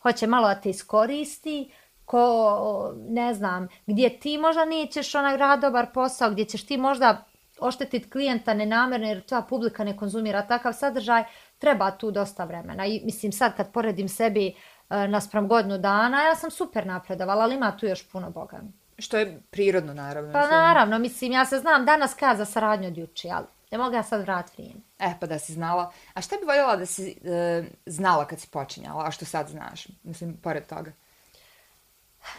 hoće malo da te iskoristi ko, ne znam, gdje ti možda nećeš onaj rad dobar posao, gdje ćeš ti možda oštetiti klijenta nenamjerno jer tvoja publika ne konzumira takav sadržaj, treba tu dosta vremena. I mislim sad kad poredim sebi e, naspram godinu dana, ja sam super napredovala, ali ima tu još puno boga. Što je prirodno, naravno. Pa naravno, mislim, ja se znam danas kada za saradnju od juče, ali ne mogu ja sad vrat vrijeme. E, pa da si znala. A šta bi voljela da si e, znala kad si počinjala, a što sad znaš? Mislim, pored toga.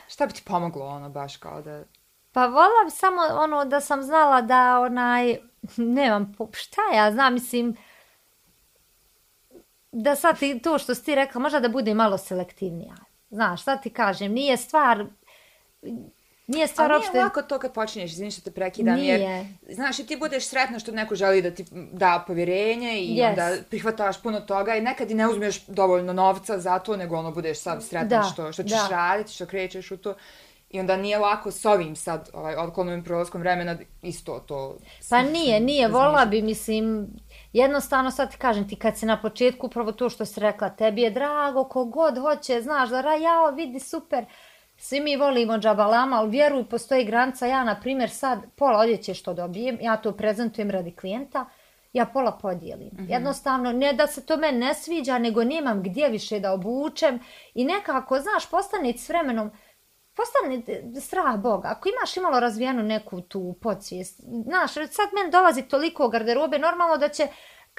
Šta bi ti pomoglo, ono, baš kao da... Pa volam samo ono da sam znala da onaj, nemam, šta ja znam, mislim, da sad ti, to što si ti rekla, možda da bude malo selektivnija. Znaš, šta ti kažem, nije stvar, nije stvar Ali uopšte... nije lako to kad počinješ, izvini što te prekidam, Nije. jer, znaš, i ti budeš sretna što neko želi da ti da povjerenje i Yes. onda prihvataš puno toga i nekad i ne uzmeš dovoljno novca za to, nego ono budeš sad sretna Da, što, što ćeš da. raditi, što krećeš u to. I onda nije lako s ovim sad, ovaj, okolnim prolaskom vremena, isto to... Pa nije, nije, vola bi, mislim, jednostavno sad ti kažem ti kad si na početku upravo to što si rekla, tebi je drago, kogod hoće, znaš da ra, jao, vidi, super, svi mi volimo džabalama, ali vjeruj, postoji granica, ja, na primjer, sad pola odjeće što dobijem, ja to prezentujem radi klijenta, ja pola podijelim. Mm -hmm. Jednostavno, ne da se to meni ne sviđa, nego nemam gdje više da obučem i nekako, znaš, postane s vremenom, postane strah Boga. Ako imaš imalo razvijenu neku tu podsvijest, znaš, sad meni dolazi toliko garderobe, normalno da će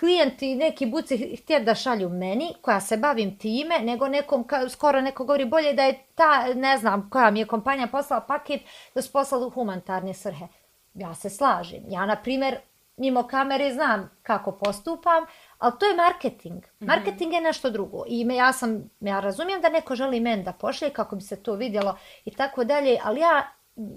klijenti neki buci htjeti da šalju meni, koja se bavim time, nego nekom, ka, skoro neko govori bolje da je ta, ne znam, koja mi je kompanija poslala paket, da su poslali u humanitarne svrhe. Ja se slažem. Ja, na primjer, mimo kamere znam kako postupam, ali to je marketing. Marketing je nešto drugo. I me, ja sam, ja razumijem da neko želi men da pošlje kako bi se to vidjelo i tako dalje, ali ja,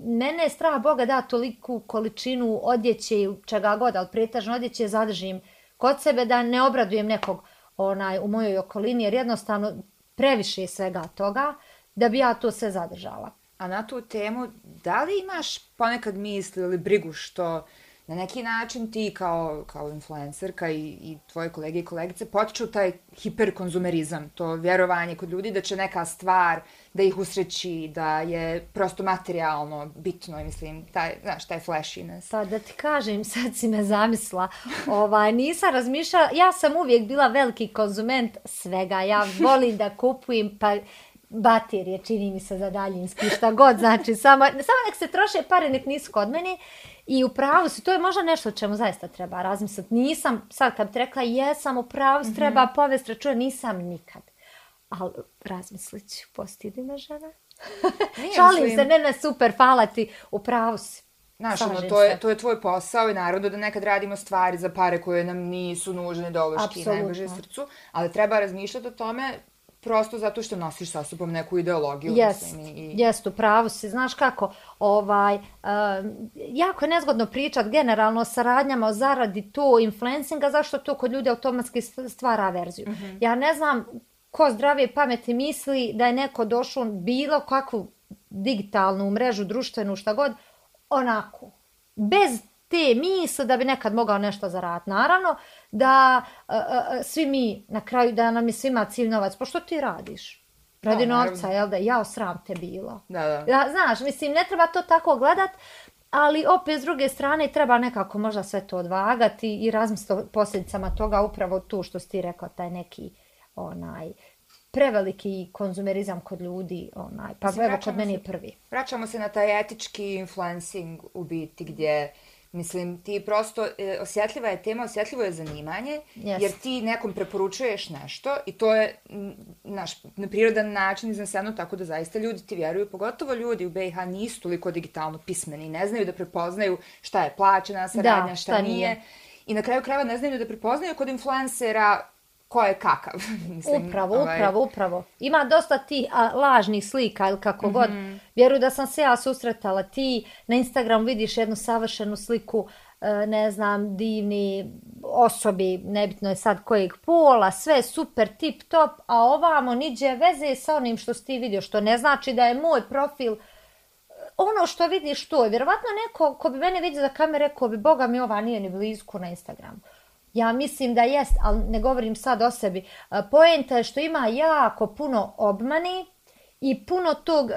mene je strah Boga da toliku količinu odjeće i čega god, ali pretežno odjeće zadržim kod sebe da ne obradujem nekog onaj u mojoj okolini, jer jednostavno previše je svega toga da bi ja to sve zadržala. A na tu temu, da li imaš ponekad misli ili brigu što na neki način ti kao, kao influencerka i, i tvoje kolege i kolegice potiču taj hiperkonzumerizam, to vjerovanje kod ljudi da će neka stvar da ih usreći, da je prosto materijalno bitno, mislim, taj, znaš, taj flashiness. Pa da ti kažem, [LAUGHS] sad si me zamisla, ovaj, nisam razmišljala, ja sam uvijek bila veliki konzument svega, ja volim da kupujem, pa baterije, čini mi se za daljinski, šta god, znači, samo, samo nek se troše pare, nek nisu kod mene, I u pravu si, to je možda nešto o čemu zaista treba razmisliti. Nisam, sad kad bi rekla jesam, u pravu si, mm -hmm. treba povest računa, nisam nikad. Ali razmislit ću, postidi me žena. [LAUGHS] Šalim mislim... se, ne, ne, super, hvala ti, u pravu si. Znaš, ono, to, je, to je tvoj posao i naravno da nekad radimo stvari za pare koje nam nisu nužne ovo što najbliže srcu, ali treba razmišljati o tome prosto zato što nosiš sa sobom neku ideologiju. Jest, mislim, i... jest, upravo si. Znaš kako, ovaj, uh, jako je nezgodno pričat generalno o saradnjama, o zaradi to, influencinga, zašto to kod ljudi automatski stvara averziju. Mm -hmm. Ja ne znam ko zdravije pameti misli da je neko došao bilo kakvu digitalnu mrežu, društvenu, šta god, onako. Bez te misle da bi nekad mogao nešto zaraditi. Naravno da uh, uh, svi mi na kraju da nam je svima cilj novac. Pa što ti radiš? Radi da, novca, jel da? Ja osram te bilo. Da, da. Ja, znaš, mislim, ne treba to tako gledat, ali opet s druge strane treba nekako možda sve to odvagati i razmisliti o posljedicama toga upravo tu što si ti rekao, taj neki onaj preveliki konzumerizam kod ljudi, onaj, pa evo kod meni prvi. Vraćamo se na taj etički influencing u biti gdje Mislim, ti prosto, e, osjetljiva je tema, osjetljivo je zanimanje, yes. jer ti nekom preporučuješ nešto i to je naš na prirodan način izneseno tako da zaista ljudi ti vjeruju, pogotovo ljudi u BiH nisu toliko digitalno pismeni, ne znaju da prepoznaju šta je plaćena saradnja, da, šta, šta nije. nije. I na kraju krajeva ne znaju da prepoznaju kod influencera ko je kakav. [LAUGHS] Mislim, upravo, ovaj... upravo, upravo. Ima dosta ti a, lažnih slika ili kako mm -hmm. god. Vjeruju da sam se ja susretala. Ti na Instagram vidiš jednu savršenu sliku, e, ne znam, divni osobi, nebitno je sad kojeg pola, sve super, tip top, a ovamo niđe veze sa onim što si ti vidio, što ne znači da je moj profil ono što vidiš to je. Vjerovatno neko ko bi mene vidio za kamere, rekao bi, boga mi ova nije ni blizku na Instagramu. Ja mislim da jest, ali ne govorim sad o sebi. Poenta je što ima jako puno obmani i puno tog uh,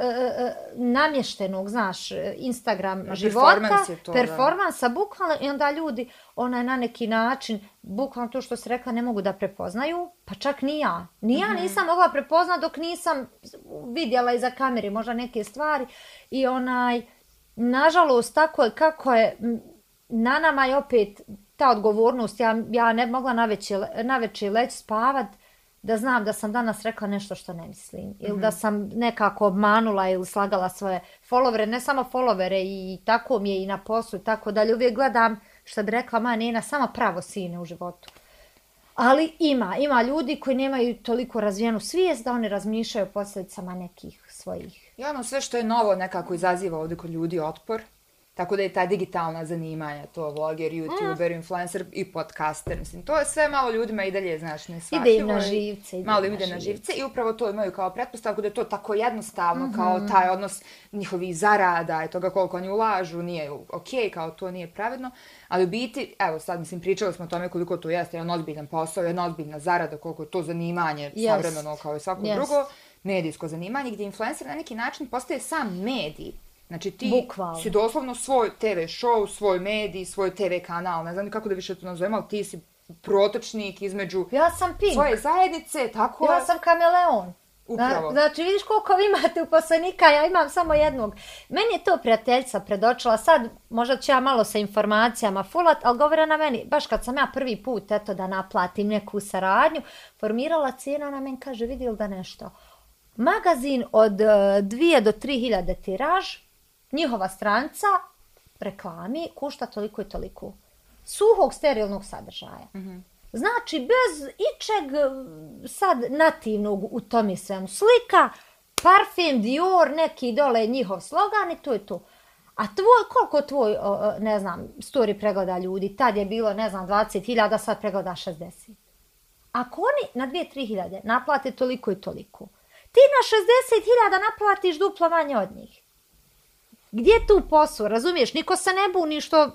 namještenog, znaš, Instagram Na života, to, performansa, bukvalno, i onda ljudi onaj na neki način, bukvalno to što se rekla, ne mogu da prepoznaju, pa čak ni ja. Ni ja mm -hmm. nisam mogla prepoznat dok nisam vidjela iza kamere možda neke stvari i onaj, nažalost, tako je kako je, na nama je opet ta odgovornost, ja, ja ne mogla na veći leć spavat da znam da sam danas rekla nešto što ne mislim. Mm -hmm. Ili da mhm. sam nekako obmanula ili slagala svoje followere, ne samo followere i tako mi je i na poslu i tako dalje. Uvijek gledam što bi rekla ma Nina, samo pravo sine u životu. Ali ima, ima ljudi koji nemaju toliko razvijenu svijest da oni razmišljaju o posljedicama nekih svojih. I ono sve što je novo nekako izaziva ovdje kod ljudi otpor. Tako da je ta digitalna zanimanja, to vloger, youtuber, mm. influencer i podcaster, mislim, to je sve malo ljudima i dalje, znaš, ne svašljivo. Ide im na živce. Ide malo im ide na živce i upravo to imaju kao pretpostavku da je to tako jednostavno, mm -hmm. kao taj odnos njihovi zarada i toga koliko oni ulažu, nije ok, kao to nije pravedno. Ali u biti, evo sad, mislim, pričali smo o tome koliko to jeste jedan ozbiljan posao, jedna ozbiljna zarada, koliko je to zanimanje yes. savremeno kao i svako yes. drugo, medijsko zanimanje, gdje influencer na neki način postaje sam medij Znači ti Bukvalno. si doslovno svoj TV show, svoj medij, svoj TV kanal, ne znam kako da više to nazovem, ali ti si protočnik između ja sam pink. svoje zajednice, tako Ja sam kameleon. Upravo. Znači, vidiš koliko vi imate uposlenika, ja imam samo jednog. Meni je to prijateljca predočila, sad možda ću ja malo sa informacijama fulat, ali govore na meni, baš kad sam ja prvi put eto da naplatim neku saradnju, formirala cijena na meni, kaže, vidi da nešto. Magazin od 2 e, do 3 hiljade tiraž, njihova stranca reklami kušta toliko i toliko. Suhog sterilnog sadržaja. Mm -hmm. Znači, bez ičeg sad nativnog u tom je svemu. Slika, parfum, Dior, neki dole njihov slogan i to je to. A tvoj, koliko tvoj, ne znam, story pregleda ljudi? Tad je bilo, ne znam, 20.000, sad pregleda 60. Ako oni na 2-3 hiljade naplate toliko i toliko, ti na 60.000 naplatiš duplo manje od njih. Gdje tu posao, razumiješ? Niko se ne buni što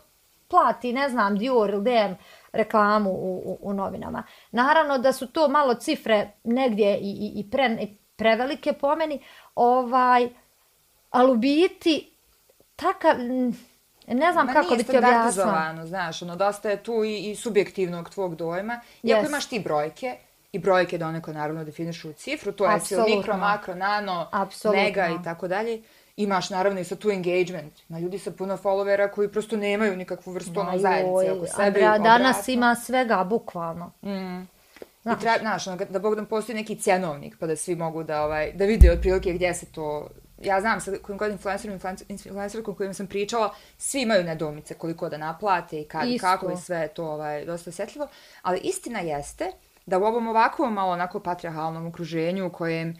plati, ne znam, Dior ili DM reklamu u, u, u novinama. Naravno da su to malo cifre negdje i, i, i, pre, i prevelike po meni, ovaj, ali u biti takav, ne znam Ma kako bi ti objasnila. standardizovano, znaš, ono, dosta je tu i, i subjektivnog tvog dojma. Iako Yes. imaš ti brojke, i brojke doneko naravno definišu cifru, to je Apsolutno. mikro, makro, nano, Apsolutno. mega i tako dalje. Imaš naravno i sa tu engagement. Ma ljudi sa puno followera koji prosto nemaju nikakvu vrstu ono zajednice oko sebe. I danas obratno. ima svega, bukvalno. Mm. Znaš. I treba, znaš, ono, da Bog da postoji neki cjenovnik, pa da svi mogu da, ovaj, da vide otprilike gdje se to... Ja znam sa kojim god influencerom, influencer- influencerkom kojim sam pričala, svi imaju nedomice koliko da naplate i kad, Isto. kako je sve to ovaj, dosta osjetljivo. Ali istina jeste da u ovom ovakvom malo onako patriarhalnom okruženju u kojem uh,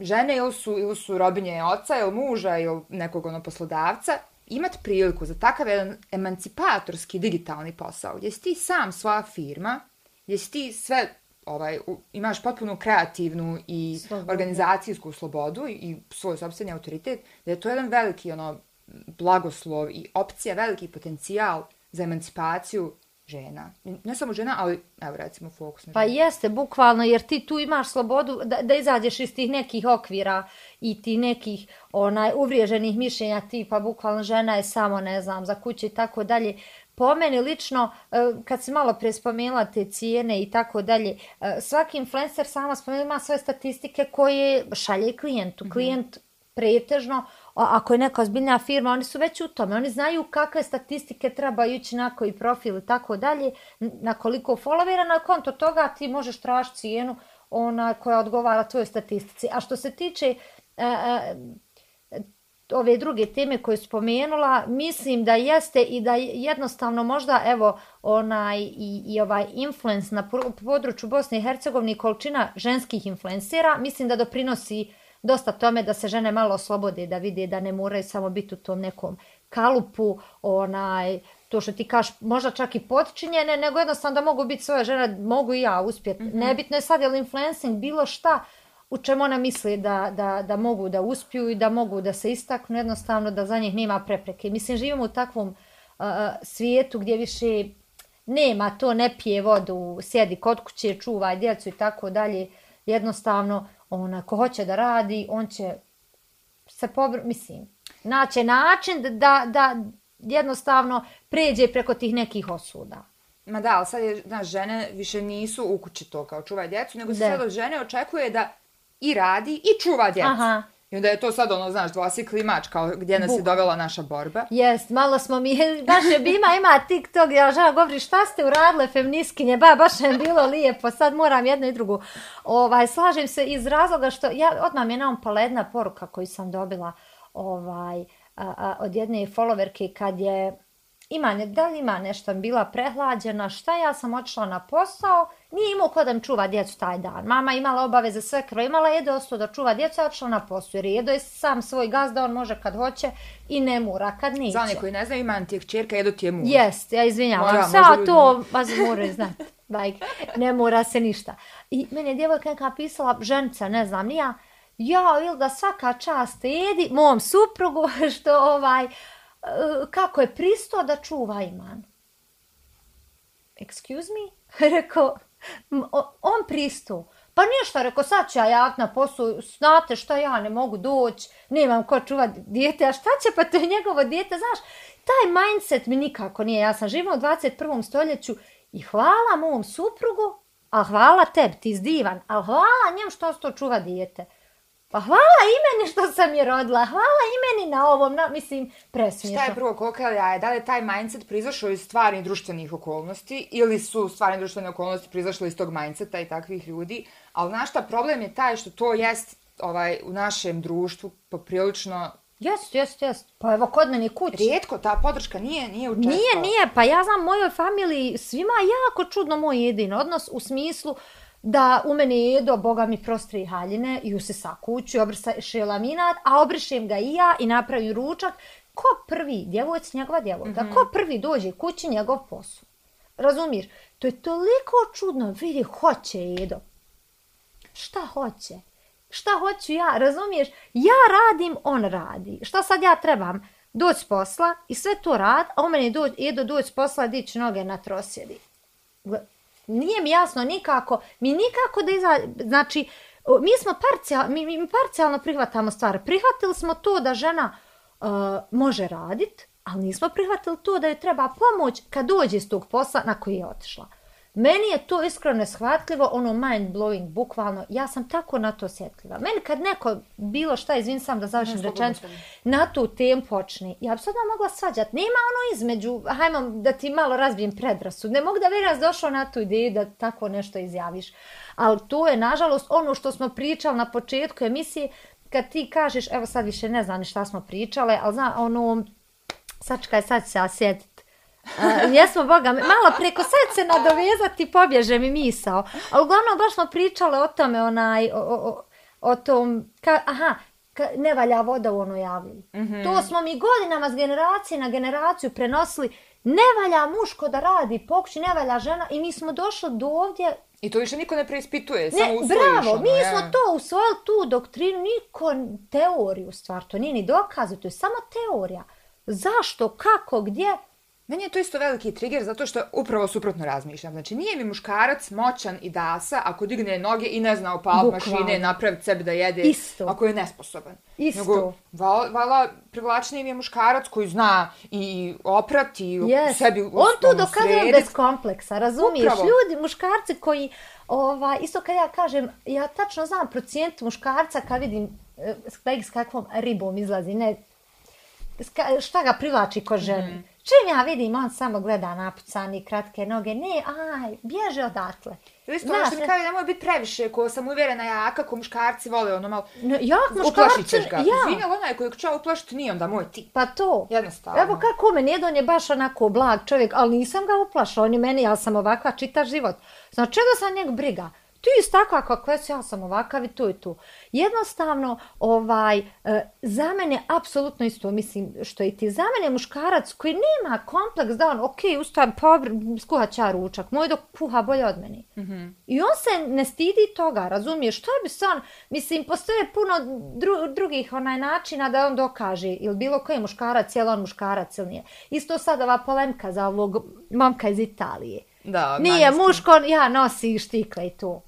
žene ili su, ili su robinje oca ili muža ili nekog ono poslodavca, imat priliku za takav jedan emancipatorski digitalni posao, gdje si ti sam svoja firma, gdje si ti sve ovaj, imaš potpuno kreativnu i Slobodu. organizacijsku slobodu i, i svoj sobstveni autoritet, da je to jedan veliki ono, blagoslov i opcija, veliki potencijal za emancipaciju žena. Ne samo žena, ali evo recimo fokus na Pa žene. jeste, bukvalno, jer ti tu imaš slobodu da, da izađeš iz tih nekih okvira i ti nekih onaj uvriježenih mišljenja tipa bukvalno žena je samo, ne znam, za kuće i tako dalje. Po meni lično, eh, kad si malo pre spomenula te cijene i tako dalje, eh, svaki influencer sama spomenula ima svoje statistike koje šalje klijentu. Klijent pretežno, a- ako je neka ozbiljna firma, oni su već u tome. Oni znaju kakve statistike treba ići na koji profil i tako dalje, na koliko followera, na konto toga ti možeš tražiti cijenu ona koja odgovara tvojoj statistici. A što se tiče e, e, ove druge teme koje spomenula, mislim da jeste i da jednostavno možda evo onaj i, i ovaj influence na području Bosne i Hercegovine količina ženskih influencera, mislim da doprinosi dosta tome da se žene malo oslobode, da vide da ne moraju samo biti u tom nekom kalupu, onaj, to što ti kažeš, možda čak i potčinjene, nego jednostavno da mogu biti svoje žene, mogu i ja uspjeti. Mm -hmm. Nebitno je sad je li influencing bilo šta, u čemu ona misli da, da, da mogu da uspiju i da mogu da se istaknu, jednostavno da za njih nema prepreke. Mislim, živimo u takvom uh, svijetu gdje više nema to, ne pije vodu, sjedi kod kuće, čuvaj djecu i tako dalje. Jednostavno, ona, ko hoće da radi, on će se pobr... mislim, naće način da, da, jednostavno pređe preko tih nekih osuda. Ma da, ali sad je, znaš, žene više nisu u kući to kao čuvaj djecu, nego se sad od žene očekuje da i radi i čuva djecu. Aha. I onda je to sad ono, znaš, dvosikli mač, kao gdje nas je Buk. dovela naša borba. Jest, malo smo mi, [LAUGHS] baš je Bima ima TikTok, ja žena govori šta ste uradile feministkinje, ba, baš je bilo lijepo, sad moram jedno i drugo. Ovaj, slažem se iz razloga što, ja, odmah mi je naumpala jedna poruka koju sam dobila ovaj, a, a, od jedne followerke kad je, ima, ne, da li ima nešto, bila prehlađena, šta ja sam otišla na posao, nije imao ko da mi čuva djecu taj dan. Mama imala obaveze sve krvo, imala Edo ostao da čuva djecu, a otišla na posao, jer Edo je sam svoj gazda, on može kad hoće i ne mora kad neće. Za koji ne znaju, imam ti je kćerka, Edo ti je muž. Jest, ja izvinjavam se, a to vas moraju znati. Like, [LAUGHS] ne mora se ništa. I meni je djevojka neka pisala, ženca, ne znam, nija, ja, ili da svaka čast Edi, mom suprugu, [LAUGHS] što ovaj, eh, E, kako je pristo da čuva iman. Excuse me? [LAUGHS] Rekao, on pristo. Pa ništa, rekao, sad ću ja javit na poslu, znate šta ja ne mogu doći, nemam ko čuva dijete, a šta će, pa to je njegovo dijete, znaš, taj mindset mi nikako nije ja sam živao u 21. stoljeću i hvala mom suprugu, a hvala tebi, ti zdivan, a hvala njem što to čuva dijete. Pa hvala i meni što sam je rodila, hvala i meni na ovom, na, mislim, presmiješno. Šta je prvo ili jaje? Da li je taj mindset prizašao iz stvarnih društvenih okolnosti ili su stvarne društvene okolnosti prizašle iz tog mindseta i takvih ljudi? Ali znaš šta, problem je taj što to jest ovaj, u našem društvu poprilično Jest, jest, jest. Pa evo kod meni kući. rijetko, ta podrška nije, nije učestvala. Nije, nije, pa ja znam mojoj familiji svima jako čudno moj jedin odnos u smislu da u mene jedo, boga mi prostri haljine i usisa kuću, obriše laminat, a obrišem ga i ja i napravim ručak. Ko prvi, djevojc, njegova djevojka, mm -hmm. ko prvi dođe kući, njegov posao. Razumiješ? To je toliko čudno, vidi, hoće jedo. Šta hoće? Šta hoću ja, razumiješ? Ja radim, on radi. Šta sad ja trebam? doći s posla i sve to rad, a on meni doć, jedo doći s posla dići noge na trosjedi. Nije mi jasno nikako, mi nikako da iza, znači, mi smo parcijalno, mi, mi parcijalno prihvatamo stvari. Prihvatili smo to da žena uh, može radit, ali nismo prihvatili to da joj treba pomoć kad dođe iz tog posla na koji je otišla. Meni je to iskreno neshvatljivo, ono mind blowing, bukvalno, ja sam tako na to osjetljiva. Meni kad neko bilo šta, izvin sam da završim rečenicu, na tu temu počne, ja bi sad mogla svađat. Nema ono između, hajmo da ti malo razbijem predrasud. Ne mogu da vjerujem da došao na tu ideju da tako nešto izjaviš. Ali to je, nažalost, ono što smo pričali na početku emisije, kad ti kažeš, evo sad više ne znam ni šta smo pričale, ali zna, ono, sačekaj, sad ću se ja sjetit. Uh, jesmo, Boga, malo preko sad se nadovezati, pobježe mi misao. Ali uglavnom baš smo pričale o tome, onaj, o, o, o, tom, ka, aha, ka, ne valja voda u ono javlju. Mm -hmm. To smo mi godinama s generacije na generaciju prenosili, ne valja muško da radi pokući, ne valja žena i mi smo došli do ovdje I to više niko ne preispituje, Ne, samo usvojiš. bravo, ono, mi ja. smo to usvojili tu doktrinu, niko teoriju stvar, to nije ni dokaz, to je samo teorija. Zašto, kako, gdje? Meni je to isto veliki trigger zato što upravo suprotno razmišljam. Znači, nije mi muškarac moćan i dasa ako digne noge i ne zna Bukvalno. mašine, napraviti sebi da jede, Isto. ako je nesposoban. Isto. Nego, vala, vala privlačniji mi je muškarac koji zna i oprati i Yes. sebi On ono, dokazuje bez kompleksa, razumiješ? Upravo. Ljudi, muškarci koji, ovaj, isto kad ja kažem, ja tačno znam procijent muškarca kad vidim eh, s, kakvom ribom izlazi, ne, šta ga privlači ko ženi. Mm. Čim ja vidim, on samo gleda napucani, kratke noge, ne, aj, bježe odatle. Ili isto ono što mi kaže, nemoj biti previše, ko sam uvjerena jaka, ko muškarci vole, ono malo, No, jak uplašit ćeš ga. ja. Izvini, ali onaj koji će uplašiti nije onda moj tip. Pa to. Jednostavno. Evo kako meni, jedan je baš onako blag čovjek, ali nisam ga uplašao, on je meni, ja sam ovakva čitav život. Znači, čega sam njeg briga? Ti isto takva kakva si, ja sam ovakav i tu i tu. Jednostavno, ovaj, e, za mene apsolutno isto, mislim, što i ti, za mene muškarac koji nema kompleks da on, ok, ustajem, pa skuhat ću ja ručak, moj dok kuha bolje od mene. Mm -hmm. I on se ne stidi toga, razumiješ, što bi se on, mislim, postoje puno dru, drugih onaj načina da on dokaže, ili bilo koji muškarac, je li on muškarac ili nije. Isto sad ova polemka za ovog momka iz Italije. Da, Nije muško, ja nosi štikle i to.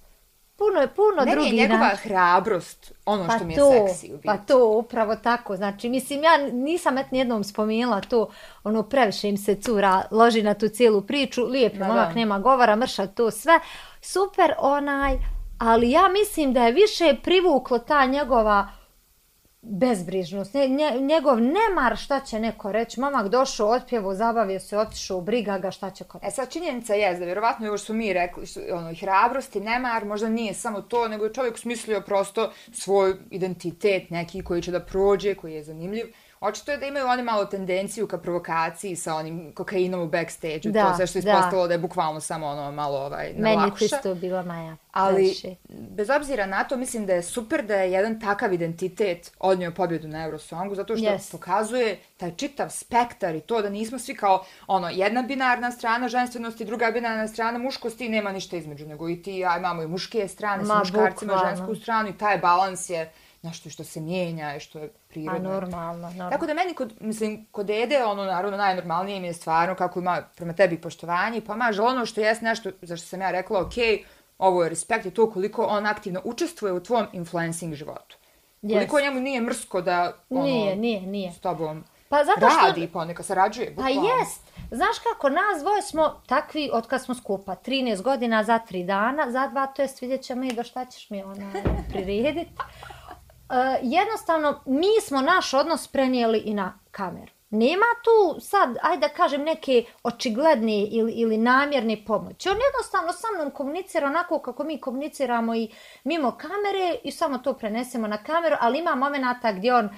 Puno je, puno Meni je drugih njegova načina. hrabrost ono što mi je to, seksi u biti. Pa to, upravo tako. Znači, mislim, ja nisam et nijednom spomenula to, ono, previše im se cura loži na tu cijelu priču, lijep je Ma momak, da. nema govora, mrša to sve. Super, onaj, ali ja mislim da je više privuklo ta njegova bezbrižnost, nje, njegov nemar šta će neko reći, momak došao, otpjevo, zabavio se, otišao, briga ga, šta će ko E sad činjenica je da vjerovatno je ovo što su mi rekli, što, ono, hrabrost i nemar, možda nije samo to, nego je čovjek smislio prosto svoj identitet neki koji će da prođe, koji je zanimljiv. Očito je da imaju oni malo tendenciju ka provokaciji sa onim kokainom u backstage-u, Da, to sve što je da. ispostavilo da je bukvalno samo ono malo ovaj, Meni je to nalakuša. isto bila Maja. Ali, previše. bez obzira na to, mislim da je super da je jedan takav identitet odnio pobjedu na Eurosongu, zato što Yes. pokazuje taj čitav spektar i to da nismo svi kao ono, jedna binarna strana ženstvenosti, druga binarna strana muškosti i nema ništa između, nego i ti ja imamo i muške strane sa Ma, muškarcima, bukvalno. žensku stranu i taj balans je nešto što se mijenja i što je A prirodno. normalno, normalno. Tako da meni, kod, mislim, kod Ede, ono, naravno, najnormalnije mi je stvarno kako ima prema tebi poštovanje i pomaže ono što jest nešto za što sam ja rekla, ok, ovo je respekt i to koliko on aktivno učestvuje u tvom influencing životu. Yes. Koliko njemu nije mrsko da ono, Nije, nije, nije. s tobom Pa zato što... radi ponekad, sarađuje. Pa jest. Znaš kako, nas dvoje smo takvi od kad smo skupa. 13 godina za 3 dana, za dva, to jest vidjet ćemo i do šta ćeš mi [LAUGHS] ona priredit. E, jednostavno, mi smo naš odnos prenijeli i na kameru. Nema tu sad, ajde da kažem, neke očigledne ili, ili namjerne pomoći. On jednostavno sa mnom komunicira onako kako mi komuniciramo i mimo kamere i samo to prenesemo na kameru, ali ima momenata gdje on e,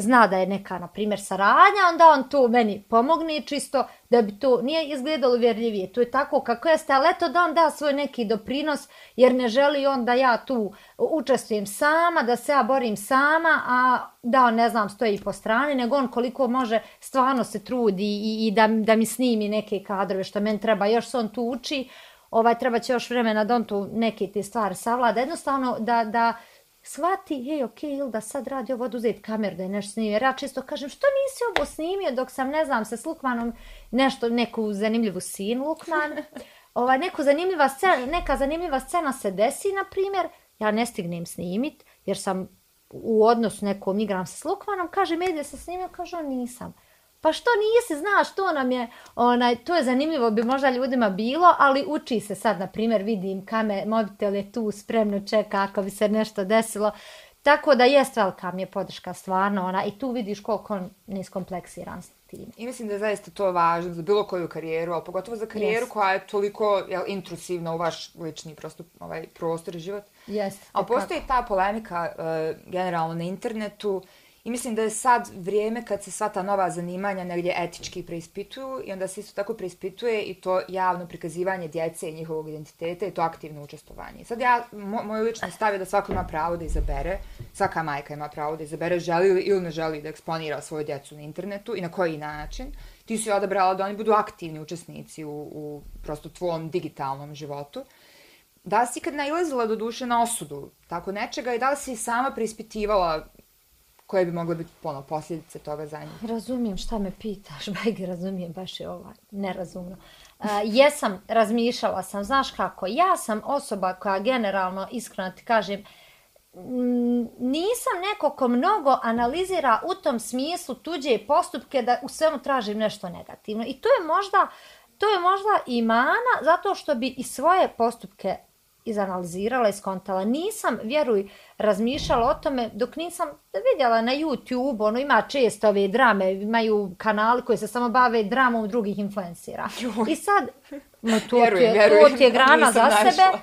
zna da je neka, na primjer, saradnja, onda on tu meni pomogne čisto da bi to nije izgledalo vjerljivije. To je tako kako jeste, ali eto da on da svoj neki doprinos, jer ne želi on da ja tu učestvujem sama, da se ja borim sama, a da on, ne znam, stoji po strani, nego on koliko može stvarno se trudi i, i da, da mi snimi neke kadrove što meni treba, još se on tu uči, ovaj, treba će još vremena da on tu neke te stvari savlada. Jednostavno da, da shvati, hej, ok, ili da sad radi ovo, oduzet kameru da je nešto snimio. Jer ja često kažem, što nisi ovo snimio dok sam, ne znam, se s Lukmanom nešto, neku zanimljivu sin Lukman, [LAUGHS] ovaj, neku zanimljiva scena, neka zanimljiva scena se desi, na primjer, ja ne stignem snimit, jer sam u odnosu nekom igram se s Lukmanom, kaže, medije se snimio, kaže, on nisam. Pa što nisi, znaš, to nam je, onaj, to je zanimljivo, bi možda ljudima bilo, ali uči se sad, na primjer, vidim kame, mobitel je tu, spremno čeka ako bi se nešto desilo. Tako da jest velika mi je podrška stvarno, ona, i tu vidiš koliko on niskompleksiran s tim. I mislim da je zaista to važno za bilo koju karijeru, ali pogotovo za karijeru yes. koja je toliko jel, intrusivna u vaš lični prosto, ovaj, prostor i život. Jeste. Ali postoji ta polemika uh, generalno na internetu, uh, I mislim da je sad vrijeme kad se sva ta nova zanimanja negdje etički preispituju i onda se isto tako preispituje i to javno prikazivanje djece i njihovog identiteta i to aktivno učestovanje. Sad ja, mo, moj lični stav je da svako ima pravo da izabere, svaka majka ima pravo da izabere želi li ili ne želi da eksponira svoju djecu na internetu i na koji način. Ti si odabrala da oni budu aktivni učesnici u, u prosto tvom digitalnom životu. Da li si kad nailazila do duše na osudu tako nečega i da li si sama preispitivala koje bi mogle biti ponovno posljedice toga za njih? Razumijem šta me pitaš, [LAUGHS] bajge, razumijem, baš je ovaj, nerazumno. Uh, jesam, razmišljala sam, znaš kako, ja sam osoba koja generalno, iskreno ti kažem, nisam neko ko mnogo analizira u tom smislu tuđe postupke da u svemu tražim nešto negativno. I to je možda, to je možda i mana zato što bi i svoje postupke izanalizirala i skontala. Nisam, vjeruj, razmišljala o tome dok nisam vidjela na YouTube, ono ima često ove drame, imaju kanali koji se samo bave dramom drugih influencera. I sad, no, to, vjerujem, ti je, vjerujem, to ti je grana za našla. sebe.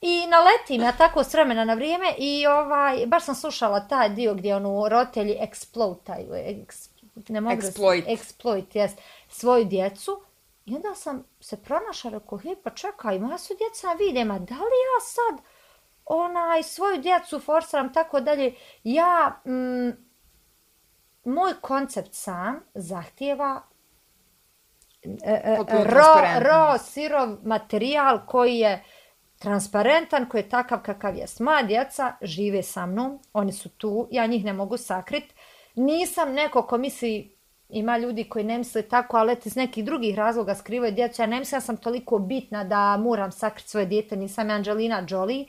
I naletim ja tako s vremena na vrijeme i ovaj, baš sam slušala taj dio gdje ono roditelji eksplotaju, eks, ne mogu exploit. exploit, jest, svoju djecu. I onda sam se pronašla, rekao, hej, pa čekaj, moja su djeca vide, ma da li ja sad onaj, svoju djecu forsaram, tako dalje. Ja, mm, moj koncept sam zahtjeva e, e, ro, ro, sirov materijal koji je transparentan, koji je takav kakav jest. Moja djeca žive sa mnom, oni su tu, ja njih ne mogu sakrit. Nisam neko ko misli ima ljudi koji ne misle tako, ali iz nekih drugih razloga skrivaju djecu. Ja ne mislim da sam toliko bitna da moram sakriti svoje djete, nisam Angelina Jolie,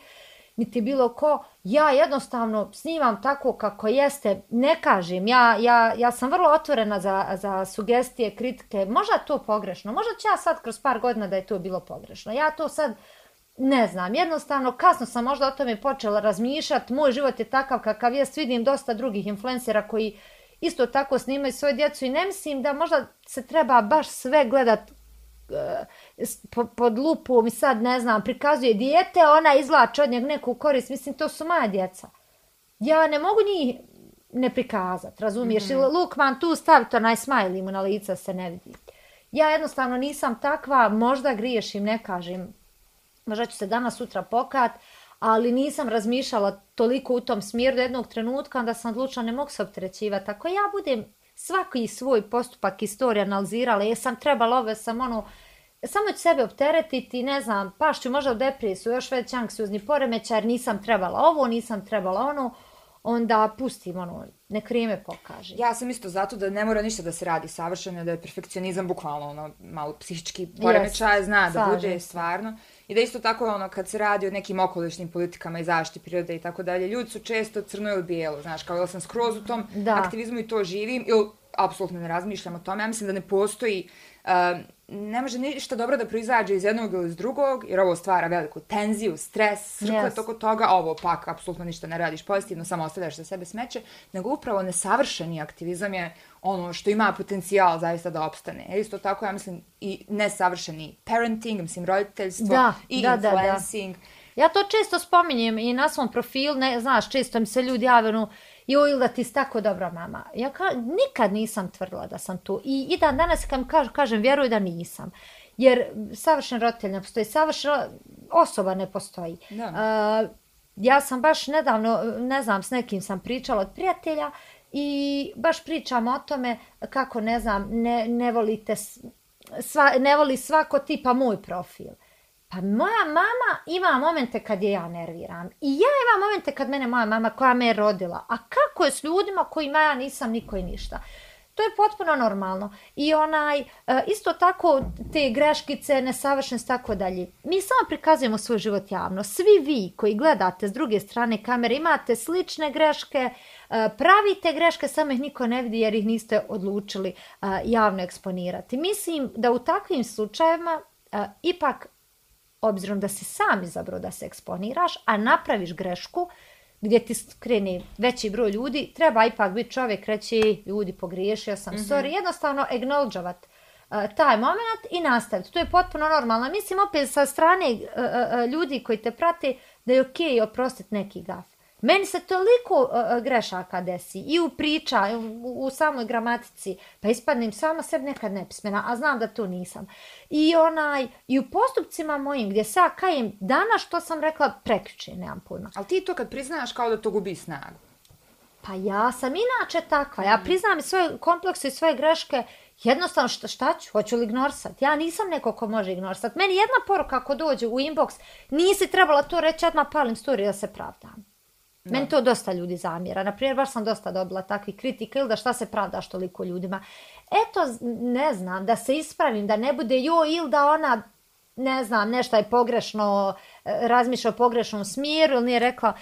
niti bilo ko. Ja jednostavno snimam tako kako jeste, ne kažem. Ja, ja, ja sam vrlo otvorena za, za sugestije, kritike. Možda to pogrešno, možda će ja sad kroz par godina da je to bilo pogrešno. Ja to sad ne znam, jednostavno kasno sam možda o tome počela razmišljati. Moj život je takav kakav jest, vidim dosta drugih influencera koji isto tako snimaju svoje djecu i ne mislim da možda se treba baš sve gledat uh, pod lupom i sad ne znam, prikazuje dijete, ona izvlače od njeg neku korist, mislim to su moja djeca. Ja ne mogu njih ne prikazat, razumiješ? Mm -hmm. Lukman tu stavite onaj smajli mu na lica se ne vidi. Ja jednostavno nisam takva, možda griješim, ne kažem, možda ću se danas sutra pokat, ali nisam razmišljala toliko u tom smjeru do jednog trenutka, onda sam odlučila ne mogu se opterećivati. Ako ja budem svaki svoj postupak istorije analizirala, jesam trebala ove, sam ono, samo ću sebe opteretiti, ne znam, pašću možda u depresiju, još već anksiozni poremećaj, jer nisam trebala ovo, nisam trebala ono, onda pustim ono, nek vrijeme pokaže. Ja sam isto zato da ne mora ništa da se radi savršeno, da je perfekcionizam bukvalno ono, malo psihički poremećaj, yes, zna da bude stvarno. I da isto tako ono kad se radi o nekim okolišnim politikama i zaštiti prirode i tako dalje, ljudi su često crno ili bijelo, znaš, kao ili sam skroz u tom da. aktivizmu i to živim ili apsolutno ne razmišljam o tome. Ja mislim da ne postoji uh, ne može ništa dobro da proizađe iz jednog ili iz drugog, jer ovo stvara veliku tenziju, stres, srkle yes. toko toga, ovo pak apsolutno ništa ne radiš pozitivno, samo ostavljaš za sebe smeće, nego upravo nesavršeni aktivizam je ono što ima potencijal zaista da opstane. E, isto tako, ja mislim, i nesavršeni parenting, mislim, roditeljstvo da, i da, influencing. Da, da. Ja to često spominjem i na svom profilu, ne, znaš, često mi se ljudi javljaju, joj, ili da ti si tako dobra mama. Ja ka, nikad nisam tvrdila da sam tu. I, i dan danas kad kažem, kažem, vjeruj da nisam. Jer savršen roditelj ne postoji, savršen osoba ne postoji. Da. Uh, ja sam baš nedavno, ne znam, s nekim sam pričala od prijatelja i baš pričam o tome kako, ne znam, ne, ne volite, sva, ne voli svako tipa moj profil. Pa moja mama ima momente kad je ja nerviram. I ja imam momente kad mene moja mama koja me je rodila. A kako je s ljudima kojima ja nisam niko i ništa? To je potpuno normalno. I onaj, e, isto tako te greškice, nesavršenost, tako dalje. Mi samo prikazujemo svoj život javno. Svi vi koji gledate s druge strane kamere imate slične greške, e, pravite greške, samo ih niko ne vidi jer ih niste odlučili e, javno eksponirati. Mislim da u takvim slučajevima ipak, obzirom da si sam izabrao da se eksponiraš, a napraviš grešku, gdje ti krene veći broj ljudi, treba ipak biti čovjek reći, ljudi, pogriješio sam, mm -hmm. sorry, jednostavno acknowledgeovat uh, taj moment i nastaviti. To je potpuno normalno. Mislim, opet sa strane uh, uh, ljudi koji te prate, da je okej okay oprostiti neki gaf. Meni se toliko uh, grešaka desi i u priča, u, u samoj gramatici, pa ispadnem sama sebi nekad nepismena, a znam da to nisam. I onaj i u postupcima mojim gdje se ja kajem dana što sam rekla prekriče, nemam pojma. Ali ti to kad priznaš kao da to gubi snagu? Pa ja sam inače takva. Ja priznam svoje komplekse i svoje greške. Jednostavno šta, šta ću? Hoću li ignorsat? Ja nisam neko ko može ignorsat. Meni jedna poruka ako dođe u inbox, nisi trebala to reći, odmah palim story da se pravdam. Da. Meni to dosta ljudi zamjera. Naprimjer, baš sam dosta dobila takvi kritika ili da šta se pravdaš toliko ljudima. Eto, ne znam, da se ispravim, da ne bude jo ili da ona, ne znam, nešto je pogrešno, e, razmišlja o pogrešnom smjeru ili nije rekla,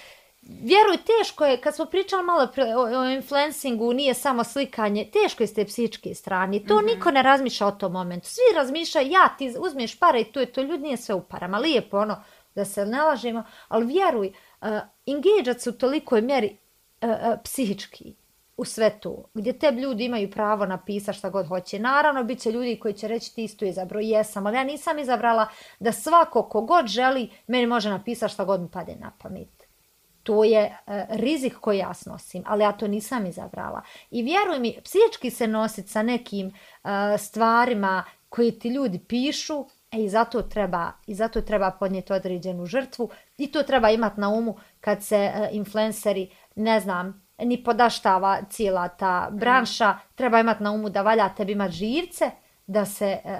Vjeruj, teško je, kad smo pričali malo o, o influencingu, nije samo slikanje, teško je s te psičke strane. To mm -hmm. niko ne razmišlja o tom momentu. Svi razmišljaju, ja ti uzmeš pare i to je to, ljudi nije sve u parama. Lijepo ono, da se ne lažemo, ali vjeruj, uh, Eh, engagea se u tolikoj mjeri uh, uh, psihički u svetu, gdje te ljudi imaju pravo napisati šta god hoće. Naravno, bit će ljudi koji će reći ti isto izabro, jesam, ali ja nisam izabrala da svako kogod želi, meni može napisati šta god mu pade na pamet. To je uh, rizik koji ja snosim, ali ja to nisam izabrala. I vjeruj mi, psihički se nositi sa nekim uh, stvarima koje ti ljudi pišu, E i zato treba i zato treba podnijeti određenu žrtvu i to treba imati na umu kad se uh, influenceri, ne znam, ni podaštava cijela ta branša, mm. treba imati na umu da valja tebi imati živce, da se uh,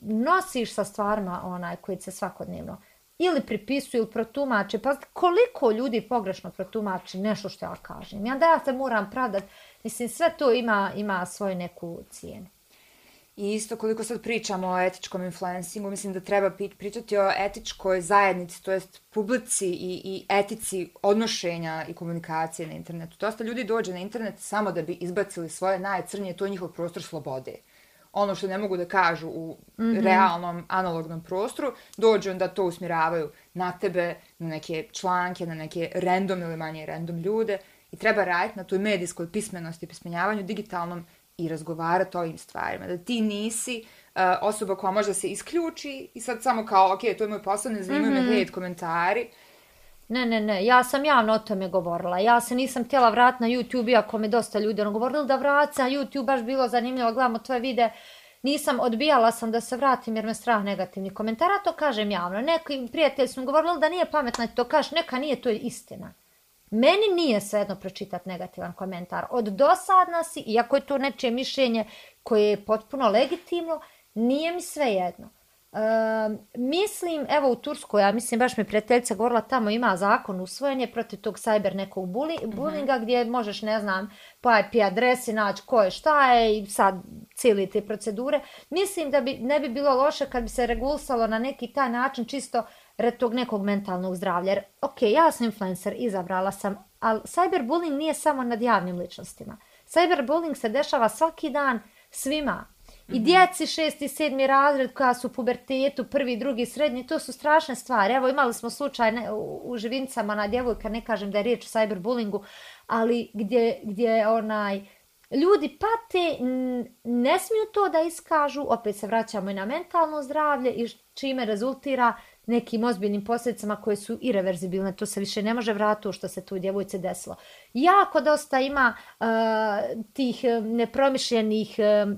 nosiš sa stvarima onaj koji se svakodnevno ili pripisuju ili protumače. Pa koliko ljudi pogrešno protumači nešto što ja kažem. Ja da ja se moram pravdati. Mislim, sve to ima, ima svoju neku cijenu. I isto koliko sad pričamo o etičkom influencingu, mislim da treba pričati o etičkoj zajednici, to jest publici i, i etici odnošenja i komunikacije na internetu. Dosta ljudi dođe na internet samo da bi izbacili svoje najcrnije, to je njihov prostor slobode. Ono što ne mogu da kažu u mm -hmm. realnom, analognom prostoru, dođu onda to usmjeravaju na tebe, na neke članke, na neke random ili manje random ljude. I treba raditi na toj medijskoj pismenosti, pismenjavanju digitalnom i razgovarati o ovim stvarima. Da ti nisi uh, osoba koja može se isključi i sad samo kao, ok, to je moj posao, ne zanimaju mm -hmm. me hate komentari. Ne, ne, ne, ja sam javno o tome govorila. Ja se nisam htjela vrat na YouTube, iako me dosta ljudi ono govorili da vrat na YouTube, baš bilo zanimljivo, gledamo tvoje vide. Nisam, odbijala sam da se vratim jer me strah negativni komentara, to kažem javno. Neki prijatelji su mi govorili da nije pametno, to kažeš, neka nije, to je istina. Meni nije svejedno pročitati negativan komentar. Od dosadna si, iako je to nečije mišljenje koje je potpuno legitimno, nije mi svejedno. E, mislim, evo u Turskoj, ja mislim, baš mi prijateljica govorila, tamo ima zakon usvojen je protiv tog cyber nekog buli, mm -hmm. bulinga gdje možeš, ne znam, po IP adresi naći ko je šta je i sad cijeli te procedure. Mislim da bi ne bi bilo loše kad bi se regulsalo na neki taj način čisto red tog nekog mentalnog zdravlja. Jer, ok, ja sam influencer, izabrala sam, ali cyberbullying nije samo nad javnim ličnostima. Cyberbullying se dešava svaki dan svima. I mhm. djeci šesti, sedmi razred koja su u pubertetu, prvi, drugi, srednji, to su strašne stvari. Evo imali smo slučaj ne, u, u živincama na djevojka, ne kažem da je riječ o cyberbullingu, ali gdje, gdje onaj, ljudi pate, ne smiju to da iskažu, opet se vraćamo i na mentalno zdravlje i čime rezultira nekim ozbiljnim posljedicama koje su irreverzibilne, to se više ne može vratiti što se tu djevojce desilo. Jako dosta ima uh, tih e, nepromišljenih, uh,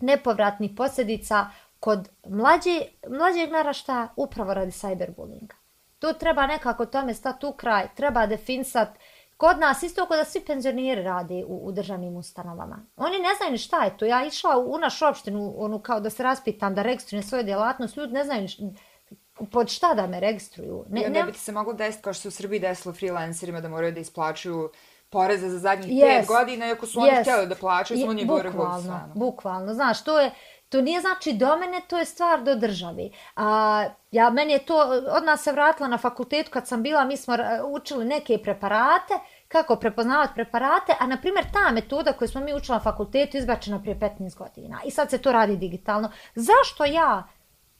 nepovratnih posljedica kod mlađe, mlađeg narašta upravo radi cyberbullyinga. To treba nekako tome stati u kraj, treba definisati Kod nas isto kod da svi penzioniri rade u, u državnim ustanovama. Oni ne znaju ni šta je to. Ja išla u, u našu opštinu, onu kao da se raspitam, da registrujem svoju djelatnost, ljudi ne znaju ni pod šta da me registruju? Ne, I onda ne... bi ti se moglo desiti kao što se u Srbiji desilo freelancerima da moraju da isplaćuju poreze za zadnjih yes. pet godina, iako su oni yes. htjeli da plaćaju, samo nije bilo regulisano. Bukvalno, znaš, to je, to nije znači do mene, to je stvar do državi. A, ja, meni je to, od nas se vratila na fakultetu kad sam bila, mi smo učili neke preparate, kako prepoznavati preparate, a na primjer ta metoda koju smo mi učili na fakultetu izbačena prije 15 godina i sad se to radi digitalno. Zašto ja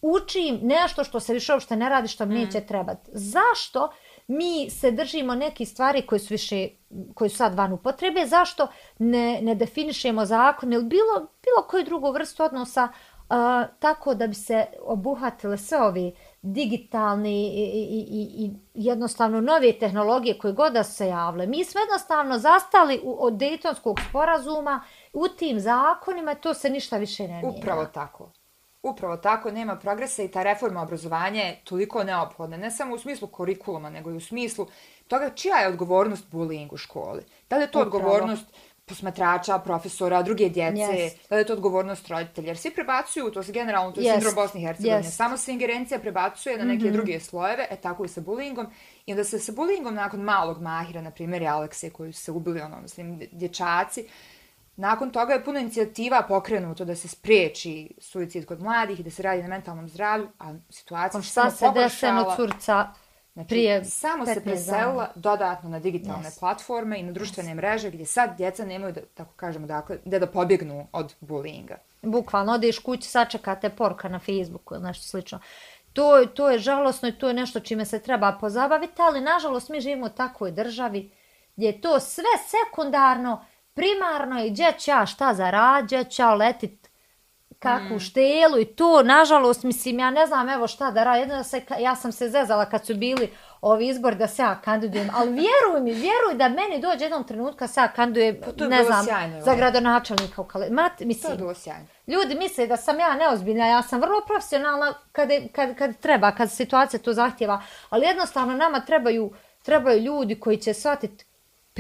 učim nešto što se više uopšte ne radi, što mi mm. neće trebati? Zašto mi se držimo neki stvari koje su više koji su sad van upotrebe, zašto ne, ne definišemo zakon ili bilo, bilo koju drugu vrstu odnosa uh, tako da bi se obuhvatile sve ove digitalne i, i, i, i jednostavno nove tehnologije koje god da se javle. Mi smo jednostavno zastali u, od Dejtonskog sporazuma u tim zakonima to se ništa više ne mijenja. Upravo tako. Upravo tako, nema progresa i ta reforma obrazovanja je toliko neophodna, ne samo u smislu kurikuluma, nego i u smislu toga čija je odgovornost bullying u školi. Da li je to Upravo. odgovornost posmatrača, profesora, druge djece, yes. da li je to odgovornost roditelja. Jer svi prebacuju, to se generalno, to je yes. sindrom Bosne i Hercegovine, yes. samo se ingerencija prebacuje na neke mm -hmm. druge slojeve, e tako i sa bullyingom. I onda se sa bullyingom nakon malog mahira, na primjer, Alekse, koji su se ubili, ono, mislim, dječaci, Nakon toga je puno inicijativa pokrenuto da se spriječi suicid kod mladih i da se radi na mentalnom zdravlju, a situacija se. Šta se deseno curca znači, prije Samo se preselila dodatno na digitalne yes. platforme i na društvene yes. mreže gdje sad djeca nemaju, da, tako kažemo, dakle, gdje da pobjegnu od bullyinga. Bukvalno, odeš kući, sačekate porka na Facebooku ili nešto slično. To, to je žalosno i to je nešto čime se treba pozabaviti, ali nažalost mi živimo u takvoj državi gdje je to sve sekundarno, primarno je gdje će ja šta zarađa, će ja letit kakvu mm. štelu i to, nažalost, mislim, ja ne znam evo šta da radim, jedno se, ja sam se zezala kad su bili ovi izbor da se ja kandidujem, ali vjeruj mi, vjeruj da meni dođe jednom trenutka se ja kandidujem, pa ne znam, sjajno, za gradonačelnika u Kale. Mat, mislim, to je bilo sjajno. Ljudi misle da sam ja neozbiljna, ja sam vrlo profesionalna kad, kad, kad treba, kad situacija to zahtjeva, ali jednostavno nama trebaju, trebaju ljudi koji će shvatiti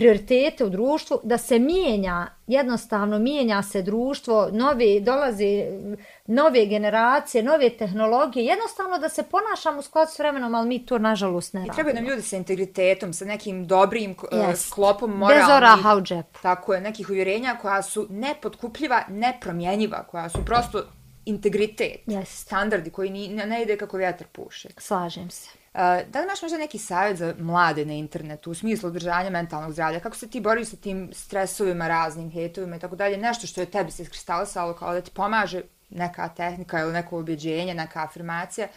prioritete u društvu, da se mijenja, jednostavno mijenja se društvo, nove, dolaze nove generacije, nove tehnologije, jednostavno da se ponašamo u skladu s vremenom, ali mi to nažalost ne radimo. I trebaju nam ljudi sa integritetom, sa nekim dobrim yes. sklopom moralnih. Bez oraha u džepu. Tako je, nekih uvjerenja koja su nepotkupljiva, nepromjenjiva, koja su prosto integritet, yes. standardi koji ni, ne ide kako vjetar puše. Slažem se. Da li imaš možda neki savjet za mlade na internetu u smislu održanja mentalnog zdravlja? Kako se ti boriš sa tim stresovima, raznim hejtovima i tako dalje? Nešto što je tebi se iskristalisalo kao da ti pomaže neka tehnika ili neko objeđenje, neka afirmacija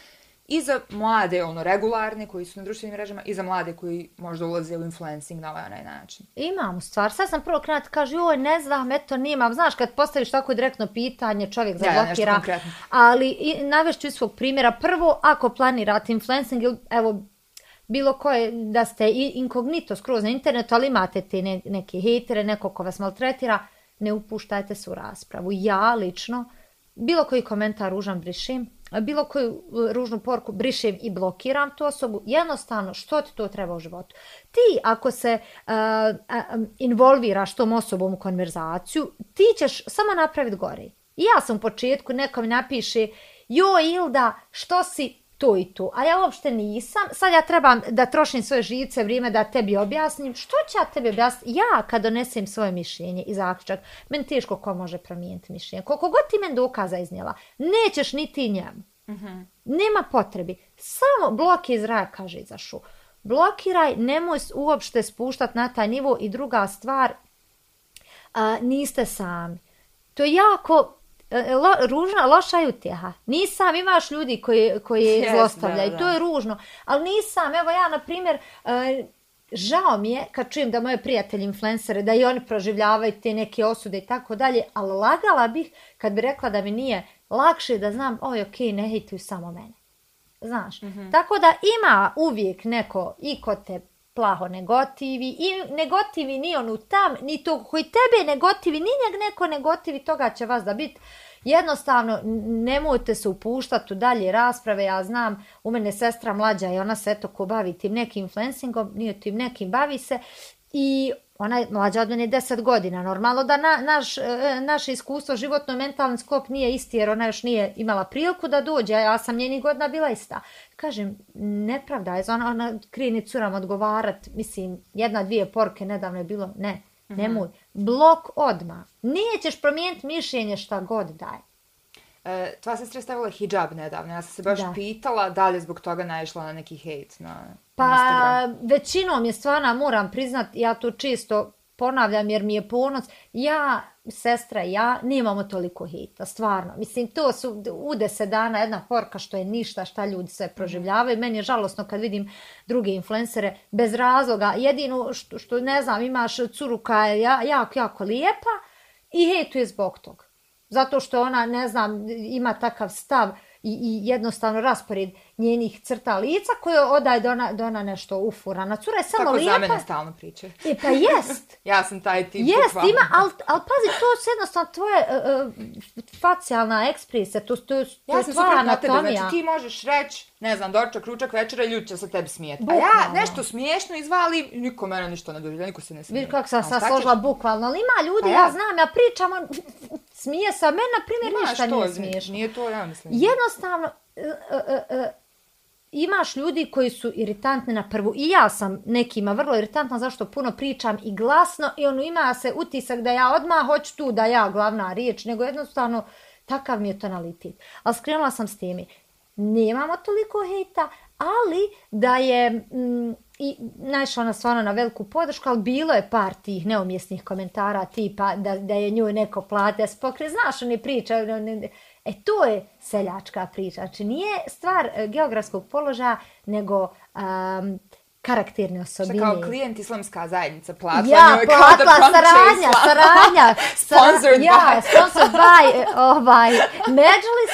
i za mlade, ono, regularne koji su na društvenim mrežama i za mlade koji možda ulaze u influencing na ovaj onaj način. Imam stvar. Sad sam prvo krenat kaže, joj, ne znam, eto, nimam. Znaš, kad postaviš tako direktno pitanje, čovjek zablokira. Ja, ali i, navešću iz svog primjera. Prvo, ako planirate influencing, evo, bilo koje, da ste inkognito skroz na internetu, ali imate te ne, neke hejtere, neko ko vas maltretira, ne upuštajte se u raspravu. Ja, lično, bilo koji komentar ružan brišim, bilo koju e, ružnu porku brišem i blokiram tu osobu, jednostavno što ti to treba u životu. Ti ako se uh, uh, involviraš tom osobom u konverzaciju, ti ćeš samo napraviti gore. Ja sam u početku, neko mi napiše, jo Ilda, što si to i to, a ja uopšte nisam, sad ja trebam da trošim svoje živice vrijeme da tebi objasnim, što ću ja tebi objasniti? Ja kad donesem svoje mišljenje i zaključak, meni teško ko može promijeniti mišljenje. Koliko god ti men dokaza iznijela, nećeš ni ti njemu. Mm -hmm. Nema potrebi. Samo blok iz raja, kaže Izašu. Blokiraj, nemoj uopšte spuštati na taj nivo i druga stvar, a, niste sami. To je jako lo, ružna, loša je utjeha. Nisam, imaš ljudi koji, koji yes, zlostavljaju, to je ružno. Ali nisam, evo ja, na primjer, e, žao mi je kad čujem da moje prijatelji influencere, da i oni proživljavaju te neke osude i tako dalje, ali lagala bih kad bi rekla da mi nije lakše da znam, oj, ok, ne hejtuju samo mene. Znaš, mm -hmm. tako da ima uvijek neko i ko te plaho negotivi i negotivi ni on u tam, ni to koji tebe negotivi, ni njeg neko negotivi, toga će vas da biti jednostavno nemojte se upuštati u dalje rasprave, ja znam, u mene sestra mlađa i ona se eto ko bavi tim nekim influencingom, nije tim nekim bavi se, I ona je mlađa od mene 10 godina. Normalno da na, naš, e, naše iskustvo životno mentalni sklop nije isti jer ona još nije imala priliku da dođe, a ja sam njenih godina bila ista. Kažem, nepravda je, ona, ona krije curam odgovarat, mislim, jedna, dvije porke nedavno je bilo, ne, mm -hmm. Blok odma. Nećeš promijeniti mišljenje šta god daje. E, tvoja sestra je stavila hijab nedavno. Ja sam se baš da. pitala da li je zbog toga naišla na neki hejt na, pa, Instagram. Većinom je stvarno, moram priznat, ja to čisto ponavljam jer mi je ponos. Ja, sestra ja, nemamo toliko hejta, stvarno. Mislim, to su u deset dana jedna porka što je ništa, šta ljudi sve proživljavaju. Meni je žalosno kad vidim druge influencere bez razloga. Jedino što, što ne znam, imaš curu koja je jako, jako lijepa i hejtuje zbog toga zato što ona, ne znam, ima takav stav i, i jednostavno raspored njenih crta lica koje odaje da ona, da ona nešto ufurana. Cura je samo Tako lijepa. Tako za mene stalno priče. E, pa jest. [LAUGHS] ja sam taj tip. Jest, ima, ali al, pazi, to je jednostavno tvoje uh, facijalna ekspresija, to, to, to ja je tvoja anatomija. Tebe, znači ti možeš reći, ne znam, dočak, ručak, večera i ljudi će se tebi smijeti. A ja nešto smiješno izvali, niko mene ništa ne dođe, niko se ne smije. Viš kako sam sad složila bukvalno, ali ima ljudi, pa ja. ja znam, ja pričam, on smije sa mene, na primjer, ništa nije smiješno. Nije to, ja mislim. Jednostavno, imaš ljudi koji su iritantni na prvu. I ja sam nekima vrlo iritantna zašto puno pričam i glasno i ono ima se utisak da ja odmah hoću tu da ja glavna riječ, nego jednostavno takav mi je tonalitet. Ali skrenula sam s temi. Nemamo toliko hejta, ali da je mm, i naišla ona stvarno na veliku podršku, ali bilo je par tih neumjesnih komentara tipa da, da je nju neko plate spokre. Znaš, oni pričaju, ne, ne, E to je seljačka priča. Znači nije stvar e, geografskog položaja, nego um, karakterne osobine. Što kao klijent islamska zajednica platila ja, njoj kao da saradnja, saradnja. [LAUGHS] sponsored by. Ja, sponsored by e, [LAUGHS] ovaj, Međulis.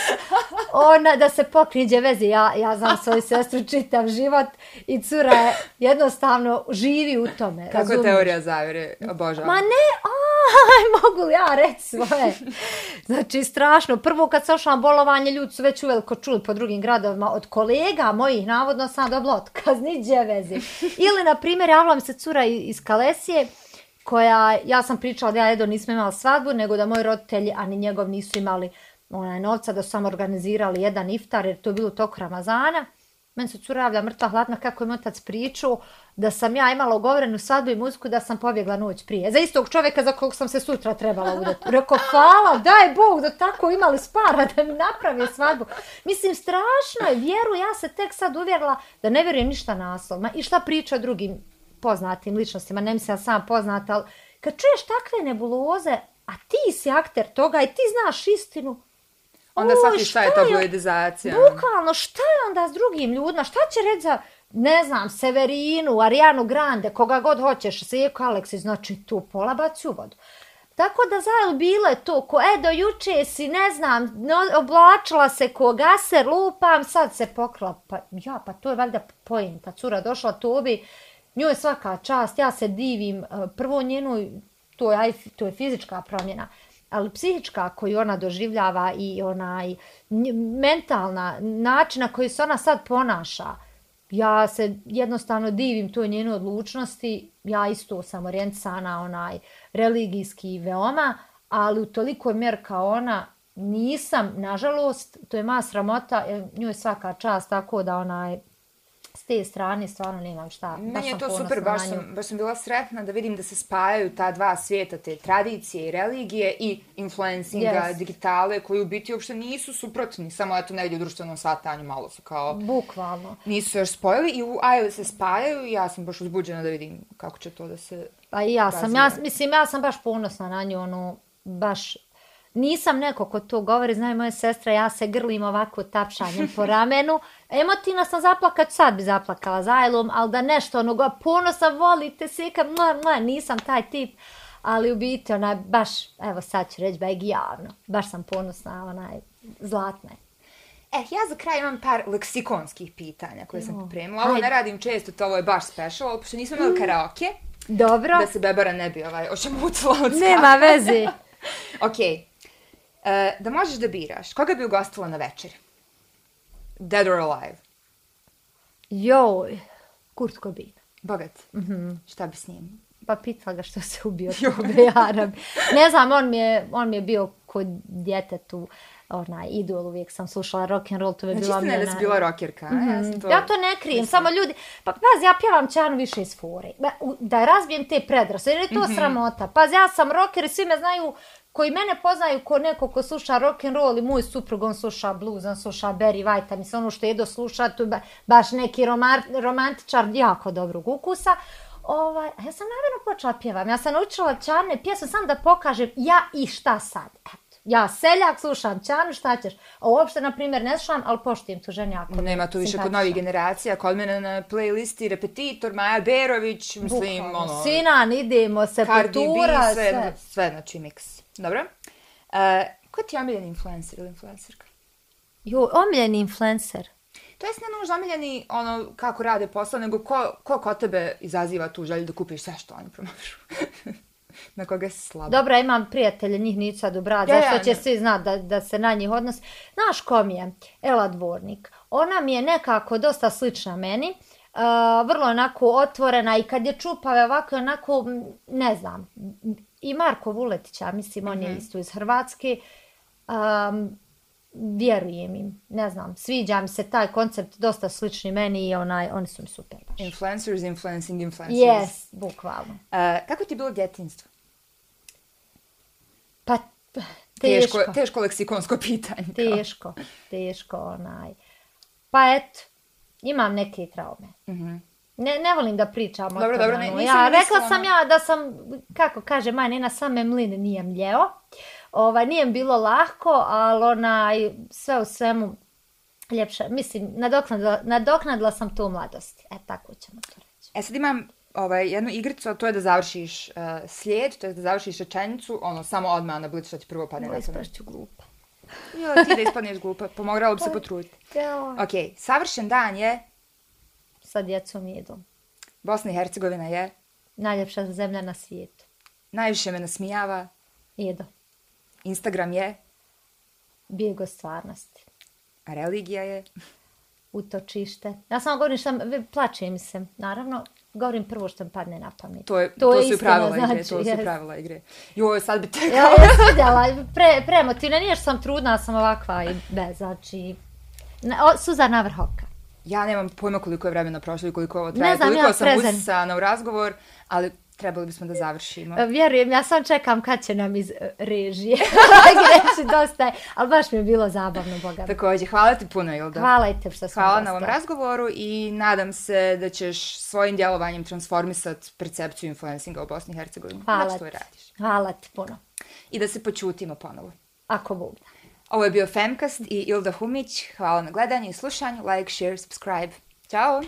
Ona, da se pokriđe vezi. Ja, ja znam [LAUGHS] svoju sestru čitav život i cura je jednostavno živi u tome. Kako je teorija zavire? Obožavam. Ma ne, aj, mogu li ja reći svoje? Znači, strašno. Prvo kad sam ošla na bolovanje, ljudi su već uveliko čuli po drugim gradovima od kolega mojih, navodno sam dobila otkaz, niđe vezi. Ili, na primjer, javila mi se cura iz Kalesije, koja, ja sam pričala da ja Edo nismo imali svadbu, nego da moji roditelji, ani njegov, nisu imali onaj novca, da su samo organizirali jedan iftar, jer to je bilo tok Ramazana. Meni se curavlja mrtva hladna kako je moj otac pričao da sam ja imala ugovorenu svadbu i muziku da sam pobjegla noć prije. Za istog čovjeka za kog sam se sutra trebala udati. Rekao, hvala, daj Bog da tako imali spara da mi napravi svadbu. Mislim, strašno je, vjeru, ja se tek sad uvjerila da ne vjerujem ništa naslov. I šta priča drugim poznatim ličnostima, ne mislim ja sam poznata, ali kad čuješ takve nebuloze, a ti si akter toga i ti znaš istinu, Onda shvati šta je tabloidizacija. Bukvalno, šta je onda s drugim ljudima? Šta će reći za, ne znam, Severinu, Arianu Grande, koga god hoćeš, Sijeko Aleksić, znači tu pola baci u vodu. Tako da zajel bilo to, ko e do juče si, ne znam, no, oblačila se ko gaser, lupam, sad se pokrila. Pa ja, pa to je valjda pojenta. Cura došla to bi, njoj svaka čast, ja se divim, e, prvo njenu, to je, to je fizička promjena ali psihička koju ona doživljava i onaj mentalna način na koji se ona sad ponaša, ja se jednostavno divim toj njenoj odlučnosti, ja isto sam orijentisana onaj religijski veoma, ali u toliko mjer kao ona nisam, nažalost, to je ma sramota, njoj svaka čast tako da onaj s te strane stvarno nemam šta. Meni je to super, baš sam, baš sam bila sretna da vidim da se spajaju ta dva svijeta, te tradicije i religije i influencinga, yes. digitale, koji u biti uopšte nisu suprotni, samo eto negdje u društvenom satanju malo su kao... Bukvalno. Nisu još spojili i u Ajle se spajaju i ja sam baš uzbuđena da vidim kako će to da se... Pa i ja sam, ja, mislim, ja sam baš ponosna na nju, ono, baš nisam neko ko to govori, znaju moje sestre, ja se grlim ovako tapšanjem po ramenu. Emotivno sam zaplakat, sad bi zaplakala zajlom, ali da nešto ono ga ponosa volite se, ka, mla, mla, nisam taj tip. Ali u biti, ona, baš, evo sad ću reći, beg javno, baš sam ponosna, ona je zlatna. E, ja za kraj imam par leksikonskih pitanja koje sam pripremila. Ovo ne radim često, to ovo je baš special, pošto nismo imali mm. karaoke. Dobro. Da se Bebara ne bi ovaj, ošamutila od Nema veze. Okej. [LAUGHS] Okay. E, da možeš da biraš, koga bi ugostila na večer? Dead or alive? Joj, Kurt Cobain. Bogat? Mm -hmm. Šta bi s njim? pa pitala ga što se ubio [LAUGHS] Tube Arabi. Ne znam, on mi je, on mi je bio kod djetetu onaj idol, uvijek sam slušala rock and roll, to je Znači, bila da si bila rockerka, mm -hmm. ja sam to... Ja to ne krijem, samo ljudi, pa pazi, ja pjevam Čanu više iz fore, da razbijem te predrase, jer je to sramota. Pazi, ja sam rocker i svi me znaju, koji mene poznaju ko neko ko sluša rock and roll i moj suprug, on sluša blues, on sluša Barry White, mislim ono što Edo sluša, to ba, baš neki romar, romantičar jako dobrog ukusa. Ovaj, ja sam namjerno počela pjevam. Ja sam naučila Čarne pjesme sam da pokažem ja i šta sad. E, Ja seljak slušam Čarnu, šta ćeš? A uopšte, na primjer, ne slušam, ali poštijem tu ženu. Nema tu više kod novih generacija, kod mene na playlisti Repetitor, Maja Berović, mislim, Bukvalno. ono... Sinan, idemo, Cardi sepultura, B, sve, sve. sve, znači mix. Dobro. Uh, ko ti je omiljeni influencer ili influencerka? Jo, omiljeni influencer. To jest ne nužno omiljeni ono kako rade posao, nego ko, ko kod tebe izaziva tu želju da kupiš sve što oni promovišu. [LAUGHS] na koga si slaba. Dobro, imam prijatelje, njih nisu sad u brad, Ja, zašto ja, će ne. svi znat da, da se na njih odnos. Znaš ko mi je? Ela Dvornik. Ona mi je nekako dosta slična meni. Uh, vrlo onako otvorena i kad je čupave ovako onako, ne znam, i Marko Vuletića, mislim, on je isto iz Hrvatske. Um, vjerujem im, ne znam, sviđa mi se taj koncept, dosta slični meni i onaj, oni su mi super baš. Influencers influencing influencers. Yes, bukvalno. Uh, kako ti je bilo djetinstvo? Pa, teško. Teško, teško leksikonsko pitanje. Teško, teško, onaj. Pa eto, imam neke traume. Mhm. Ne, ne volim da pričam o Dobro, tome. dobro, ne- ono. ja, rekla sam na- ja da sam, kako kaže moja nena, same mlin nije mljeo. Ovaj, nije mi bilo lahko, ali onaj, sve u svemu, ljepše, mislim, nadoknadila, nadoknadila sam to u mladosti. E, tako ćemo to reći. E sad imam ovaj, jednu igricu, a to je da završiš uh, slijed, to je da završiš rečenicu, ono, samo odmah na blic što ti prvo padne na Ovo pamet. isprašću glupa. Jo, ti da ispadneš glupa, pomogla bi se potruditi. Jao. Ok, savršen dan je, Sa djecom jedu. Bosna i Hercegovina je, Najljepša zemlja na svijetu. najviše me nasmijava, Jedo. Instagram je, Bijego stvarnosti. a religija je, utočište. Ja samo govorim što mi- plače mi se, naravno. Govorim prvo što mi padne na pamet. to, je, To to, je su pravila igre, znači, to su i jest. pravila igre. Joj, sad bi te... Ja, ja sam vidjela, pre, premotivna, nije što sam trudna, sam ovakva i bez, znači... Na, o, suza na vrh oka. Ja nemam pojma koliko je vremena prošlo i koliko ovo Ne traje, znam, koliko ja sam prezen. usisana u razgovor, ali trebali bismo da završimo. E, Vjerujem, ja sam čekam kad će nam iz e, režije [LAUGHS] [LAUGHS] reći dosta je, ali baš mi je bilo zabavno, boga. Također, hvala ti puno, Ilda. Hvala i te što sam Hvala na ovom razgovoru i nadam se da ćeš svojim djelovanjem transformisati percepciju influencinga u Bosni i Hercegovini. Hvala ti. radiš. Hvala ti puno. I da se počutimo ponovo. Ako Bog. Ovo je bio Femcast i Ilda Humić. Hvala na gledanju i slušanju. Like, share, subscribe. Ćao!